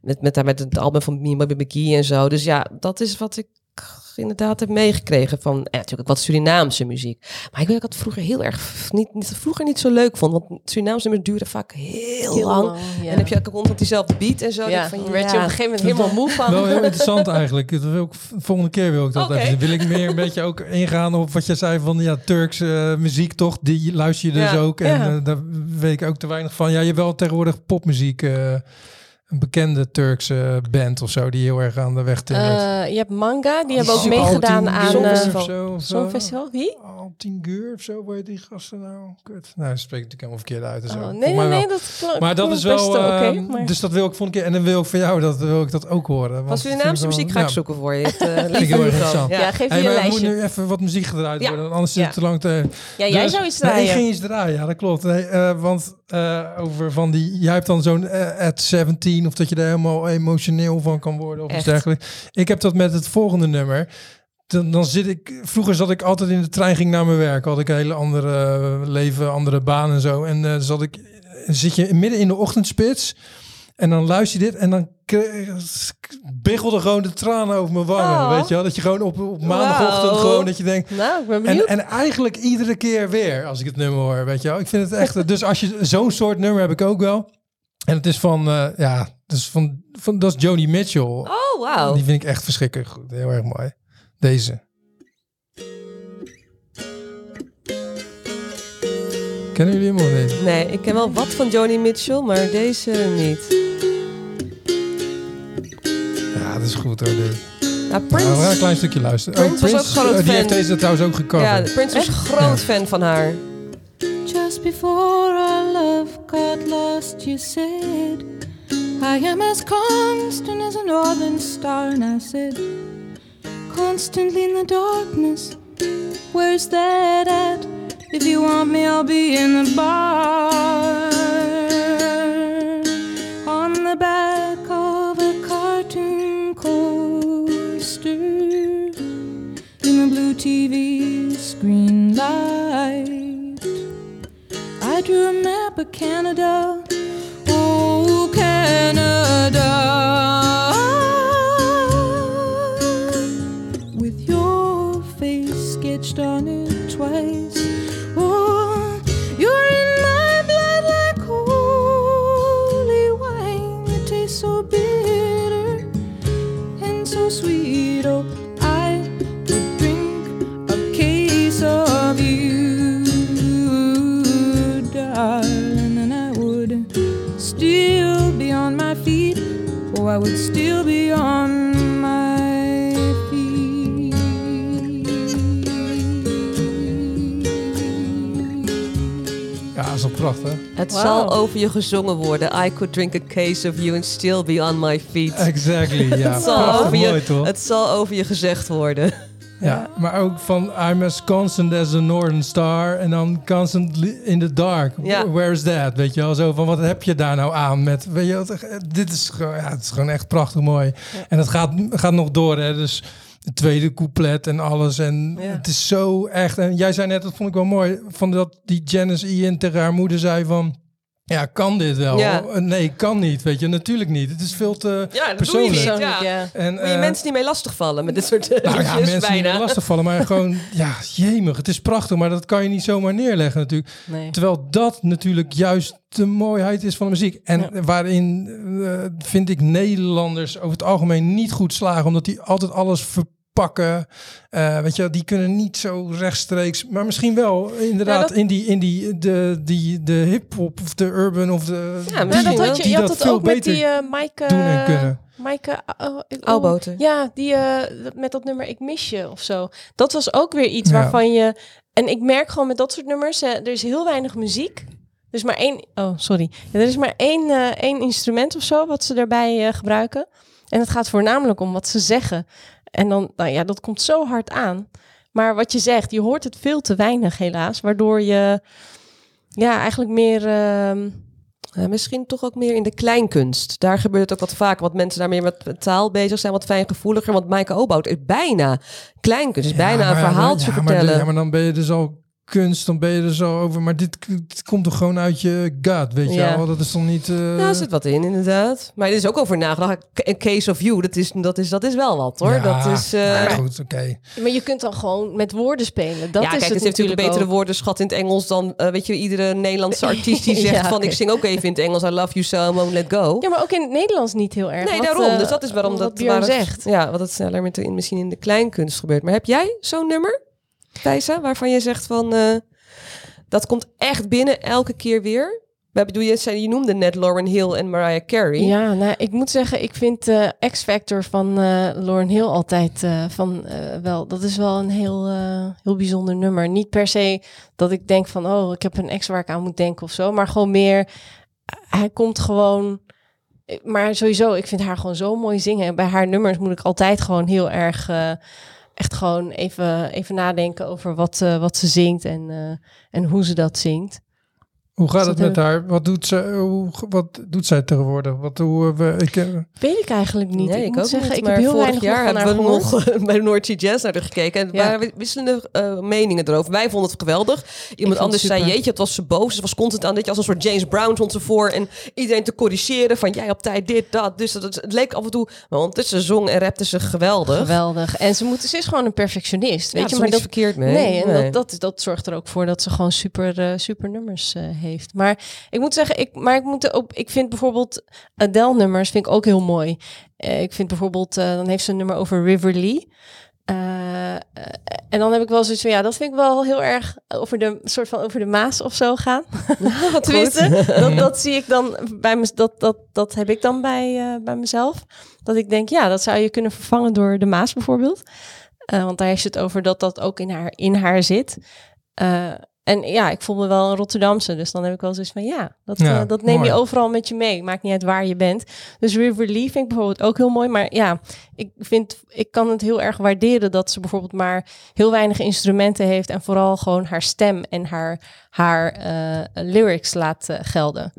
A: met, met, met het album van Bobby McGee en zo. Dus ja, dat is wat ik inderdaad heb meegekregen van ja, natuurlijk wat Surinaamse muziek. Maar ik weet dat ik het vroeger heel erg niet, niet, vroeger niet zo leuk vond. Want Surinaamse nummers duurden vaak heel,
B: Heel
A: lang.
B: lang, ja.
A: En heb je ook constant diezelfde beat en zo.
B: Ja, dan werd je op een gegeven moment helemaal moe van.
C: Wel heel interessant eigenlijk. Dat wil ik, volgende keer wil ik dat even. Wil ik meer een beetje ook ingaan op wat je zei van ja, Turkse eh, muziek toch? Die luister je dus
A: Ja.
C: ook. En
B: Ja.
C: eh, daar weet ik ook te weinig van. Ja, je hebt wel tegenwoordig popmuziek. eh, een bekende Turkse band of zo die heel erg aan de weg timmert.
B: Eh, je hebt Manga, die hebben ook meegedaan aan
A: Songfestival.
B: eh
C: of zo, of zo.
B: Songfestival. Wie?
C: Altingeur of zo, hoe heet die gasten nou? Kut. Nou, dat spreek ik natuurlijk helemaal verkeerd uit. en zo.
B: Oh, nee, nee, nee, dat kl-
C: Maar dat is wel,
B: maar-
C: dus dat wil ik volgende keer. En dan wil ik van jou, dat wil ik dat ook horen. want
A: Surinaamse
C: ik wel-
A: muziek ga ik
C: ja.
A: zoeken voor je. Het,
C: Vind ik heel erg interessant.
B: ja, geef
C: Hey,
B: je een
C: er moet
B: lijstje.
C: nu even wat muziek gedraaid
A: Ja.
C: worden, anders zit het te lang te...
B: Ja, jij
C: Dus-
B: zou iets
C: Nee, ik
B: draaien.
C: ging iets draaien, ja, dat klopt. Nee, eh, want eh, over van die... Jij hebt dan zo'n eh, at 17, of dat je er helemaal emotioneel van kan worden, of iets dergelijks. Ik heb dat met het volgende nummer. Dan, dan zit ik... Vroeger zat ik altijd in de trein, ging naar mijn werk. Had ik een hele andere leven, andere baan en zo. En eh, zat ik... Zit je midden in de ochtendspits... En dan luister je dit en dan biggelden gewoon de tranen over mijn wangen.
B: Oh.
C: Weet je wel? Dat je gewoon op, op maandagochtend gewoon dat je denkt...
B: Nou, ik ben
C: En,
B: benieuwd.
C: en eigenlijk iedere keer weer als ik het nummer hoor, weet je wel. Ik vind het echt... dus als je zo'n soort nummer heb ik ook wel. En het is van, eh, ja, dus van, van, dat is Joni Mitchell.
A: Oh, wauw.
C: Die vind ik echt verschrikkelijk goed. Heel erg mooi. Deze. Kennen jullie hem of niet?
A: Nee, ik ken wel wat van Joni Mitchell, maar deze niet.
C: Dat is goed hoor. Dit.
A: Nou,
C: Nou, we gaan een
A: Prince,
C: klein stukje luisteren.
A: Prince was ook groot
C: oh, die
A: fan.
C: heeft deze trouwens ook
A: ja,
C: gecoverd.
A: Prince was groot fan van haar.
G: Just before our love got lost, you said, I am as constant as a northern star. And I said, constantly in the darkness, where's that at? If you want me, I'll be in the bar. TV screen light. I drew a map of Canada I would still be on my feet.
C: Ja, dat is wel prachtig.
A: Het zal over je gezongen worden. I could drink a case of you and still be on my feet.
C: Exactly, ja.
A: Het zal, over je, het zal over je gezegd worden.
C: Ja, maar ook van I'm as constant as a northern star en dan constantly in the dark.
A: Ja.
C: Where is that? Weet je wel, zo van wat heb je daar nou aan met, weet je wat, dit is gewoon, ja, het is gewoon echt prachtig mooi. En het gaat, gaat nog door, hè, dus het tweede couplet en alles en
A: Ja.
C: het is zo echt. En jij zei net, dat vond ik wel mooi, van dat die Janice Ian tegen haar moeder zei van, ja, kan dit wel?
A: Ja.
C: Nee, kan niet, weet je, natuurlijk niet. Het is veel te
A: Ja, dat
C: persoonlijk.
A: doe je niet. Ja.
B: ja.
C: En,
A: Moet je
C: eh,
A: mensen niet mee lastigvallen met dit soort eh,
C: nou ja, mensen die
A: bijna.
C: er lastig vallen, maar gewoon, ja, jemig. Het is prachtig, maar dat kan je niet zomaar neerleggen natuurlijk.
B: Nee.
C: Terwijl dat natuurlijk juist de mooiheid is van de muziek. En waarin eh, vind ik Nederlanders over het algemeen niet goed slagen, omdat die altijd alles ver- pakken. Eh, weet je, die kunnen niet zo rechtstreeks, maar misschien wel inderdaad
B: Ja, dat-
C: in die in die de die de hip hop of de urban of de
A: Ja,
B: Maar
A: misschien
B: dat had je,
C: die
B: je had
C: dat
B: ook met die eh Mike...
C: doen en
B: eh,
C: kunnen.
B: Maaike oh, oh,
A: Auwboten.
B: Ja, die eh, met dat nummer Ik mis je of zo. Dat was ook weer iets
C: Ja.
B: waarvan je... En ik merk gewoon met dat soort nummers, er is heel weinig muziek. Er is maar één... Oh, sorry. Ja, er is maar één, eh, één instrument of zo wat ze daarbij eh, gebruiken. En het gaat voornamelijk om wat ze zeggen. En dan, nou ja, dat komt zo hard aan. Maar wat je zegt, je hoort het veel te weinig helaas. Waardoor je ja, eigenlijk meer... ehm,
A: Ja, misschien toch ook meer in de kleinkunst. Daar gebeurt het ook wat vaker. Want mensen daarmee met taal bezig zijn, wat fijngevoeliger. Want Maaike Obout is bijna kleinkunst. Is bijna een
C: maar-
A: verhaaltje
C: ja, maar,
A: vertellen.
C: ja, maar dan ben je dus al kunst, dan ben je er zo over. Maar dit, dit komt toch gewoon uit je gut, weet je
B: Ja.
C: wel? Dat is toch niet... eh,
A: Ja, er zit wat in, inderdaad. Maar er is ook over nagedacht. Een case of you, dat is, dat is, dat is wel wat, hoor.
C: ja,
A: dat is... eh,
C: nou ja, goed, oké.
B: Maar je kunt dan gewoon met woorden spelen. Dat
A: ja,
B: is
A: kijk,
B: het
A: het heeft natuurlijk een betere
B: ook.
A: woordenschat in het Engels dan, eh, weet je, iedere Nederlandse artiest die zegt
B: Ja,
A: van, ik zing ook even in het Engels, I love you so, I won't let go.
B: Ja, maar ook in het Nederlands niet heel erg.
A: nee,
B: wat,
A: daarom. dus dat is waarom
B: wat
A: dat waar het-
B: zegt.
A: Ja, wat het sneller met misschien in de kleinkunst gebeurt. Maar heb jij zo'n nummer, Thijsa, waarvan je zegt van, eh, dat komt echt binnen elke keer weer? Wij bedoel, je, je noemde net Lauren Hill en Mariah Carey.
B: Ja, nou, ik moet zeggen, ik vind eh X-Factor van eh Lauren Hill altijd eh, van wel. Dat is wel een heel, heel bijzonder nummer. Niet per se dat ik denk van, oh, ik heb een ex waar ik aan moet denken of zo, maar gewoon meer. Hij komt gewoon. Maar sowieso, ik vind haar gewoon zo mooi zingen. En bij haar nummers moet ik altijd gewoon heel erg. Echt gewoon even, even nadenken over wat, eh, wat ze zingt en, eh, en hoe ze dat zingt.
C: Hoe gaat het met haar? Wat doet, ze, hoe, wat doet zij tegenwoordig? Wat, hoe, eh, we, ik, eh,
B: Weet ik eigenlijk niet.
A: Nee,
B: ik,
A: ik,
B: moet
A: ook
B: zeggen,
A: niet.
B: ik heb heel
A: vorig
B: weinig
A: jaar hebben we
B: gehoord.
A: nog bij Noordse Jazz naar haar gekeken. En er
B: Ja.
A: waren wisselende eh, meningen erover. Wij vonden het geweldig. Iemand anders zei,
B: super.
A: jeetje, het was ze boos. Ze was constant aan dit. Als een soort James Brown stond ze voor. En iedereen te corrigeren van, jij op tijd dit, dat. Dus dat, het leek af en toe... Maar ondertussen zong en rapte ze geweldig.
B: Geweldig. En ze, moet, ze is gewoon een perfectionist.
A: Ja,
B: Weet je,
A: maar dat verkeerd mee.
B: Nee, en
A: Nee.
B: Dat, dat, dat zorgt er ook voor dat ze gewoon super, eh, super nummers eh, heeft. Maar ik moet zeggen, ik, maar ik, moet ook, ik vind bijvoorbeeld Adele-nummers vind ik ook heel mooi. Eh, ik vind bijvoorbeeld, eh, dan heeft ze een nummer over River Lee. Eh, en dan heb ik wel zoiets van, ja, dat vind ik wel heel erg over de soort van over de Maas of zo gaan. Tenminste, dat, dat zie ik dan bij me, dat, dat, dat heb ik dan bij, bij mezelf. Dat ik denk, ja, dat zou je kunnen vervangen door de Maas bijvoorbeeld. Want daar heeft ze het over dat dat ook in haar, in haar zit. En ja, ik voel me wel een Rotterdamse. Dus dan heb ik wel zoiets van ja, dat,
C: Ja,
B: eh, dat neem
C: mooi.
B: je overal met je mee. Maakt niet uit waar je bent. Dus River Lee vind ik bijvoorbeeld ook heel mooi. Maar ja, ik vind, ik kan het heel erg waarderen dat ze bijvoorbeeld maar heel weinig instrumenten heeft. En vooral gewoon haar stem en haar, haar eh, lyrics laat eh, gelden.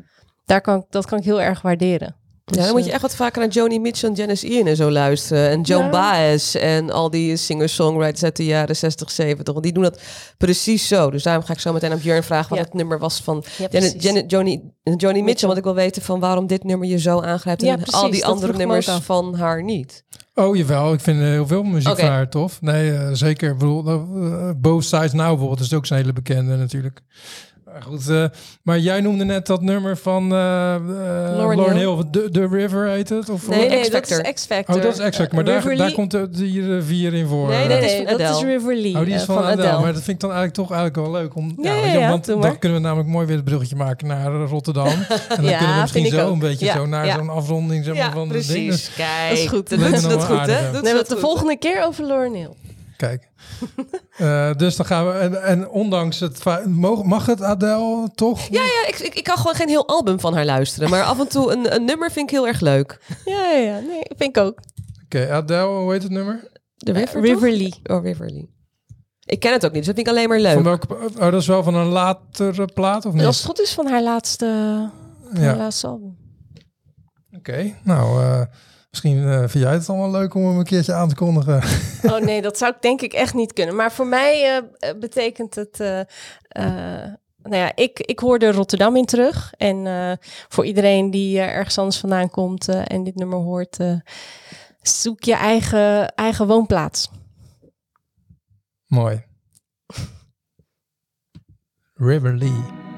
B: Daar kan, dat kan ik heel erg waarderen.
A: Ja, dan moet je echt wat vaker naar Joni Mitchell en Janice Ian en zo luisteren. En Joan
B: Ja.
A: Baez en al die singer-songwriters uit de jaren 60, 70. Want die doen dat precies zo. Dus daarom ga ik zo meteen aan Björn vragen wat
B: Ja.
A: het nummer was van
B: Ja,
A: Joni, Joni Mitchell. Want ik wil weten van waarom dit nummer je zo aangrijpt. En
B: Ja,
A: al die andere nummers van haar niet.
C: Oh, jawel. Ik vind eh, heel veel muziek van haar tof. Nee, eh, zeker. Ik bedoel, eh, Both Sides Now bijvoorbeeld is ook zo'n hele bekende natuurlijk. Goed, eh, maar jij noemde net dat nummer van eh, eh, Lauren,
B: Hill.
C: De River heet het? Of
A: Nee,
B: Nee, dat
A: X-Factor.
B: is X-Factor.
C: Oh, dat is exact. Maar daar, daar komt de, die rivier in voor.
A: Nee, dat
B: Nee, dat is. River Lee.
C: Oh, die is van, Adele. Maar dat vind ik dan eigenlijk toch eigenlijk wel leuk. Om,
B: Ja,
C: want dan
B: maar.
C: kunnen we namelijk mooi weer het bruggetje maken naar Rotterdam. En dan
B: Ja,
C: kunnen we misschien zo
B: ook.
C: een beetje
B: Ja,
C: zo naar
B: ja.
C: zo'n afronding zeg maar, van de dingen.
A: precies. Kijk,
B: Dat is goed.
A: Dat
C: Dat
A: doet dat goed, hè?
B: de volgende keer over Lauren Hill.
C: Kijk. Eh, dus dan gaan we. En, en ondanks het. Mag, mag het Adele toch?
A: Ja, ja, ik, ik, ik kan gewoon geen heel album van haar luisteren. Maar af en toe een, een nummer vind ik heel erg leuk.
B: Ja, ja, ja. Nee, vind ik ook.
C: Oké, Adele, hoe heet het nummer?
A: De River,
B: River? Lee.
A: Oh, River Lee. Ik ken het ook niet, dus dat vind ik alleen maar leuk.
C: Van welke, oh, dat is wel van een latere plaat of niet?
B: Als het goed is van haar laatste,
C: ja,
B: laatste album.
C: oké. Nou, eh, misschien eh, vind jij het allemaal leuk om hem een keertje aan te kondigen.
B: Oh nee, dat zou ik denk ik echt niet kunnen. Maar voor mij eh, eh, betekent het... nou ja, ik, ik hoorde Rotterdam in terug. En voor iedereen die ergens anders vandaan komt en dit nummer hoort... zoek je eigen, eigen woonplaats.
C: Mooi. River Lee.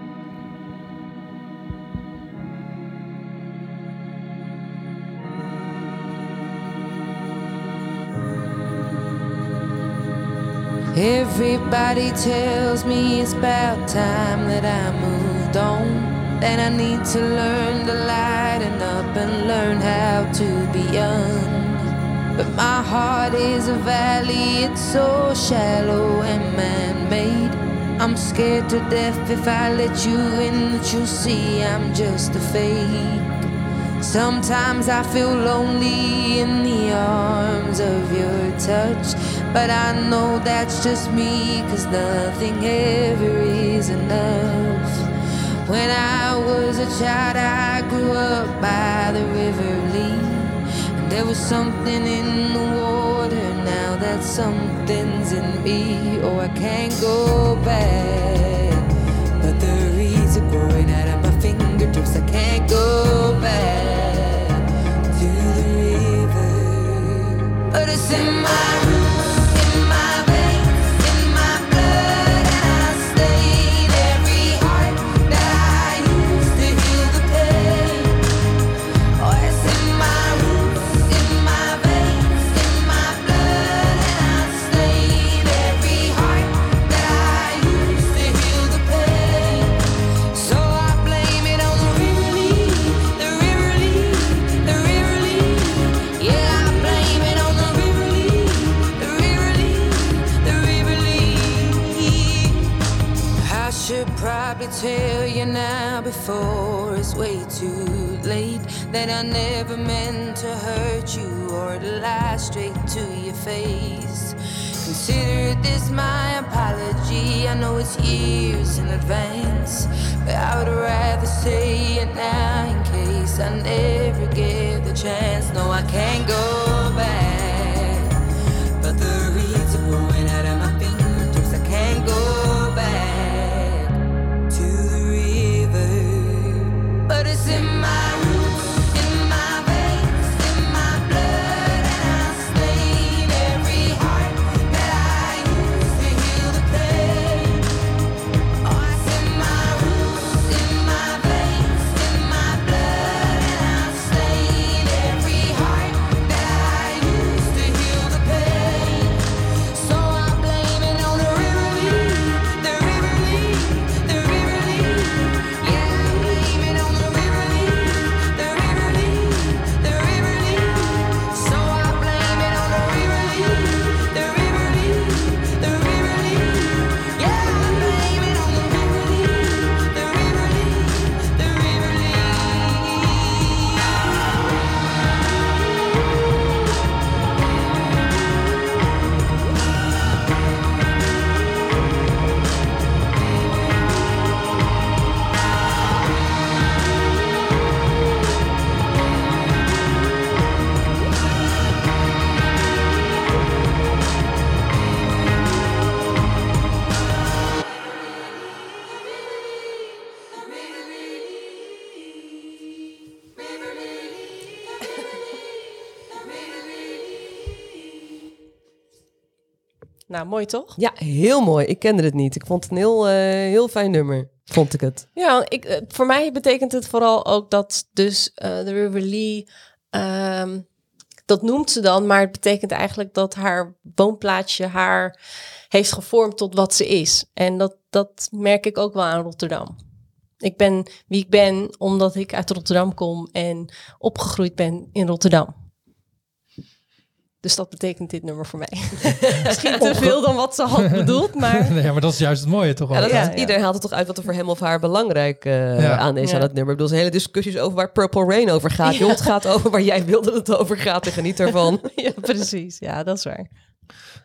F: Everybody tells me it's about time that I moved on. And I need to learn to lighten up and learn how to be young. But my heart is a valley, it's so shallow and man made. I'm scared to death if I let you in that you'll see I'm just a fake. Sometimes I feel lonely in the arms of your touch. But I know that's just me, cause nothing ever is enough. When I was a child, I grew up by the river Lee. And there was something in the water, now that something's in me. Oh, I can't go back. But the reeds are growing out of my fingertips, I can't go back to the river. But it's in my roots, probably tell you now before it's way too late that I never meant to hurt you or to lie straight to your face. Consider this my apology. I know it's years in advance, but I would rather say it now in case I never get the chance. No, I can't go back,
B: Nou, mooi toch?
A: Ja, heel mooi. Ik kende het niet. Ik vond het een heel, eh, heel fijn nummer. Vond ik het.
B: Ja, ik, eh, voor mij betekent het vooral ook dat dus eh, de River Lee, ehm, dat noemt ze dan, maar het betekent eigenlijk dat haar woonplaatsje haar heeft gevormd tot wat ze is. En dat, dat merk ik ook wel aan Rotterdam. Ik ben wie ik ben omdat ik uit Rotterdam kom en opgegroeid ben in Rotterdam. Dus dat betekent dit nummer voor mij. Misschien te veel dan wat ze had bedoeld, maar
C: nee, maar dat is juist het mooie toch?
A: Ja, dat?
B: Ja, ja.
A: Iedereen haalt het toch uit wat er voor hem of haar belangrijk eh,
C: Ja.
A: aan is
B: Ja.
A: aan het nummer. Ik bedoel, er zijn hele discussies over waar Purple Rain over gaat. Joh, het gaat over waar jij wilde dat het over gaat en geniet ervan.
B: ja, precies. Ja, dat is waar.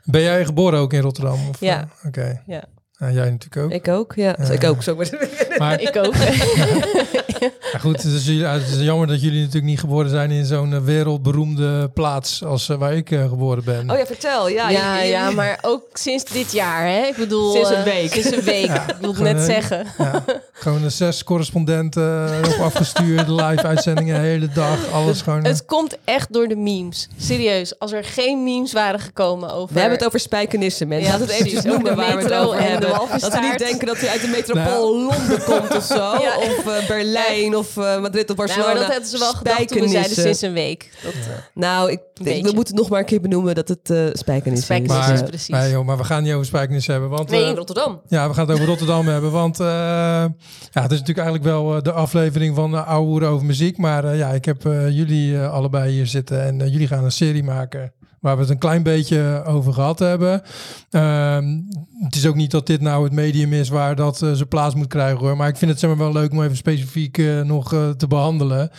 C: Ben jij geboren ook in Rotterdam? Of,
B: Ja.
C: eh, Oké.
B: Ja.
C: Ja, jij natuurlijk ook.
A: Ik ook, ja.
C: Ja.
A: Ik ook, zo maar.
C: Maar
B: Ik ook.
C: ja, goed, het is, het is jammer dat jullie natuurlijk niet geboren zijn in zo'n eh, wereldberoemde plaats als eh, waar ik eh, geboren ben.
A: Oh ja, vertel. Ja,
B: Ja,
A: je- je-
B: ja, maar ook sinds dit jaar, hè? Ik bedoel...
A: Sinds een
B: eh,
A: week.
B: Sinds een week. ik
C: gewoon,
B: net
C: eh,
B: zeggen.
C: Ja, gewoon de zes correspondenten erop afgestuurd, live uitzendingen de hele dag, alles gewoon. eh,
B: Het komt echt door de memes. Serieus, als er geen memes waren gekomen over...
A: We hebben het over spijkenissen, mensen.
B: Ja,
A: Laten we het eventjes noemen waar we het
B: metro
A: over hebben. Dat we niet denken dat hij uit de metropool Londen komt of zo.
B: Ja.
A: Of eh, Berlijn of eh, Madrid of
B: Nou,
A: Barcelona.
B: maar dat hadden ze wel gedacht toen we zeiden sinds een week. Dat, eh,
A: Nou, ik, we moeten nog maar een keer benoemen dat het eh Spijkenis
B: Spijkenis
A: is.
B: is,
C: Maar,
B: precies.
C: nee, joh, maar we gaan niet over Spijkenis hebben. Want,
A: nee, in Rotterdam.
C: Ja, we gaan het over Rotterdam hebben. Want eh, ja, het is natuurlijk eigenlijk wel de aflevering van uh, Oude over muziek. Maar eh, ja, ik heb eh, jullie eh, allebei hier zitten. En jullie gaan een serie maken waar we het een klein beetje over gehad hebben. Ehm, het is ook niet dat dit nou het medium is waar dat eh, zijn plaats moet krijgen hoor. Maar ik vind het zeg maar, wel leuk om even specifiek eh, nog eh, te behandelen.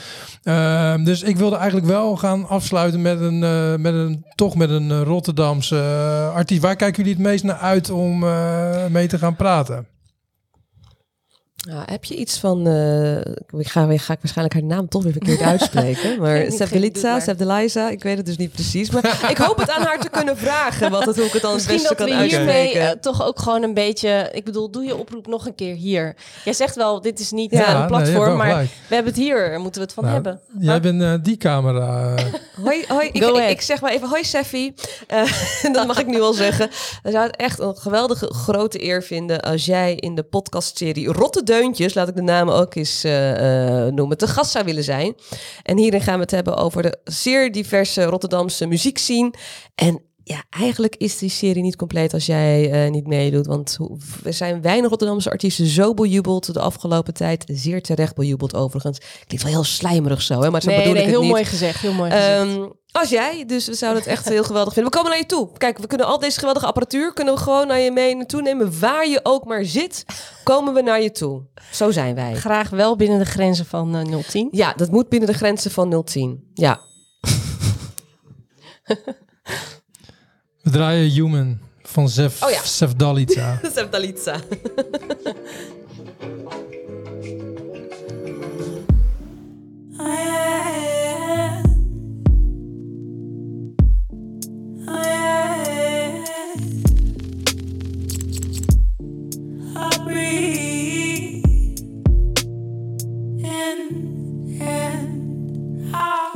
C: Ehm, dus ik wilde eigenlijk wel gaan afsluiten met een, met een toch met een Rotterdamse artiest. Waar kijken jullie het meest naar uit om mee te gaan praten?
A: Ja, heb je iets van... eh, ik ga, ga ik waarschijnlijk haar naam toch weer verkeerd uitspreken. Maar
B: maar.
A: Sebdeliza, ik weet het dus niet precies. Maar ik hoop het aan haar te kunnen vragen. Wat het, hoe ik het dan het
B: Misschien
A: beste
B: dat
A: kan
B: we hiermee
A: uitspreken.
B: eh, toch ook gewoon een beetje... Ik bedoel, doe je oproep nog een keer hier. Jij zegt wel, dit is niet
A: Ja,
B: eh, een platform, maar we hebben het hier. Moeten we het van
C: Nou,
B: hebben.
C: Jij bent die camera.
A: Hoi, hoi. Ik, ik, zeg maar even hoi Seffi. Eh, dat mag ik nu al zeggen. We zouden het echt een geweldige grote eer vinden als jij in de podcastserie Rotterdeuntjes, laat ik de naam ook eens eh, eh, noemen, te gast zou willen zijn. En hierin gaan we het hebben over de zeer diverse Rotterdamse muziekscene. En ja, eigenlijk is die serie niet compleet als jij eh, niet meedoet. Want er zijn weinig Rotterdamse artiesten zo bejubeld de afgelopen tijd. Zeer terecht bejubeld overigens. Klinkt wel heel slijmerig zo, hè? maar zo
B: Nee,
A: bedoel
B: nee,
A: ik het
B: heel
A: niet.
B: mooi gezegd. Heel mooi gezegd.
A: Ehm, als jij, dus we zouden het echt heel geweldig vinden. We komen naar je toe. Kijk, we kunnen al deze geweldige apparatuur kunnen we gewoon naar je mee naartoe nemen. Waar je ook maar zit, komen we naar je toe. Zo zijn wij.
B: Graag wel binnen de grenzen van eh 010.
A: Ja, dat moet binnen de grenzen van 010. Ja.
C: We draaien Human van Zef,
A: Oh ja.
C: Zef Dalica.
A: Septalitza.
F: One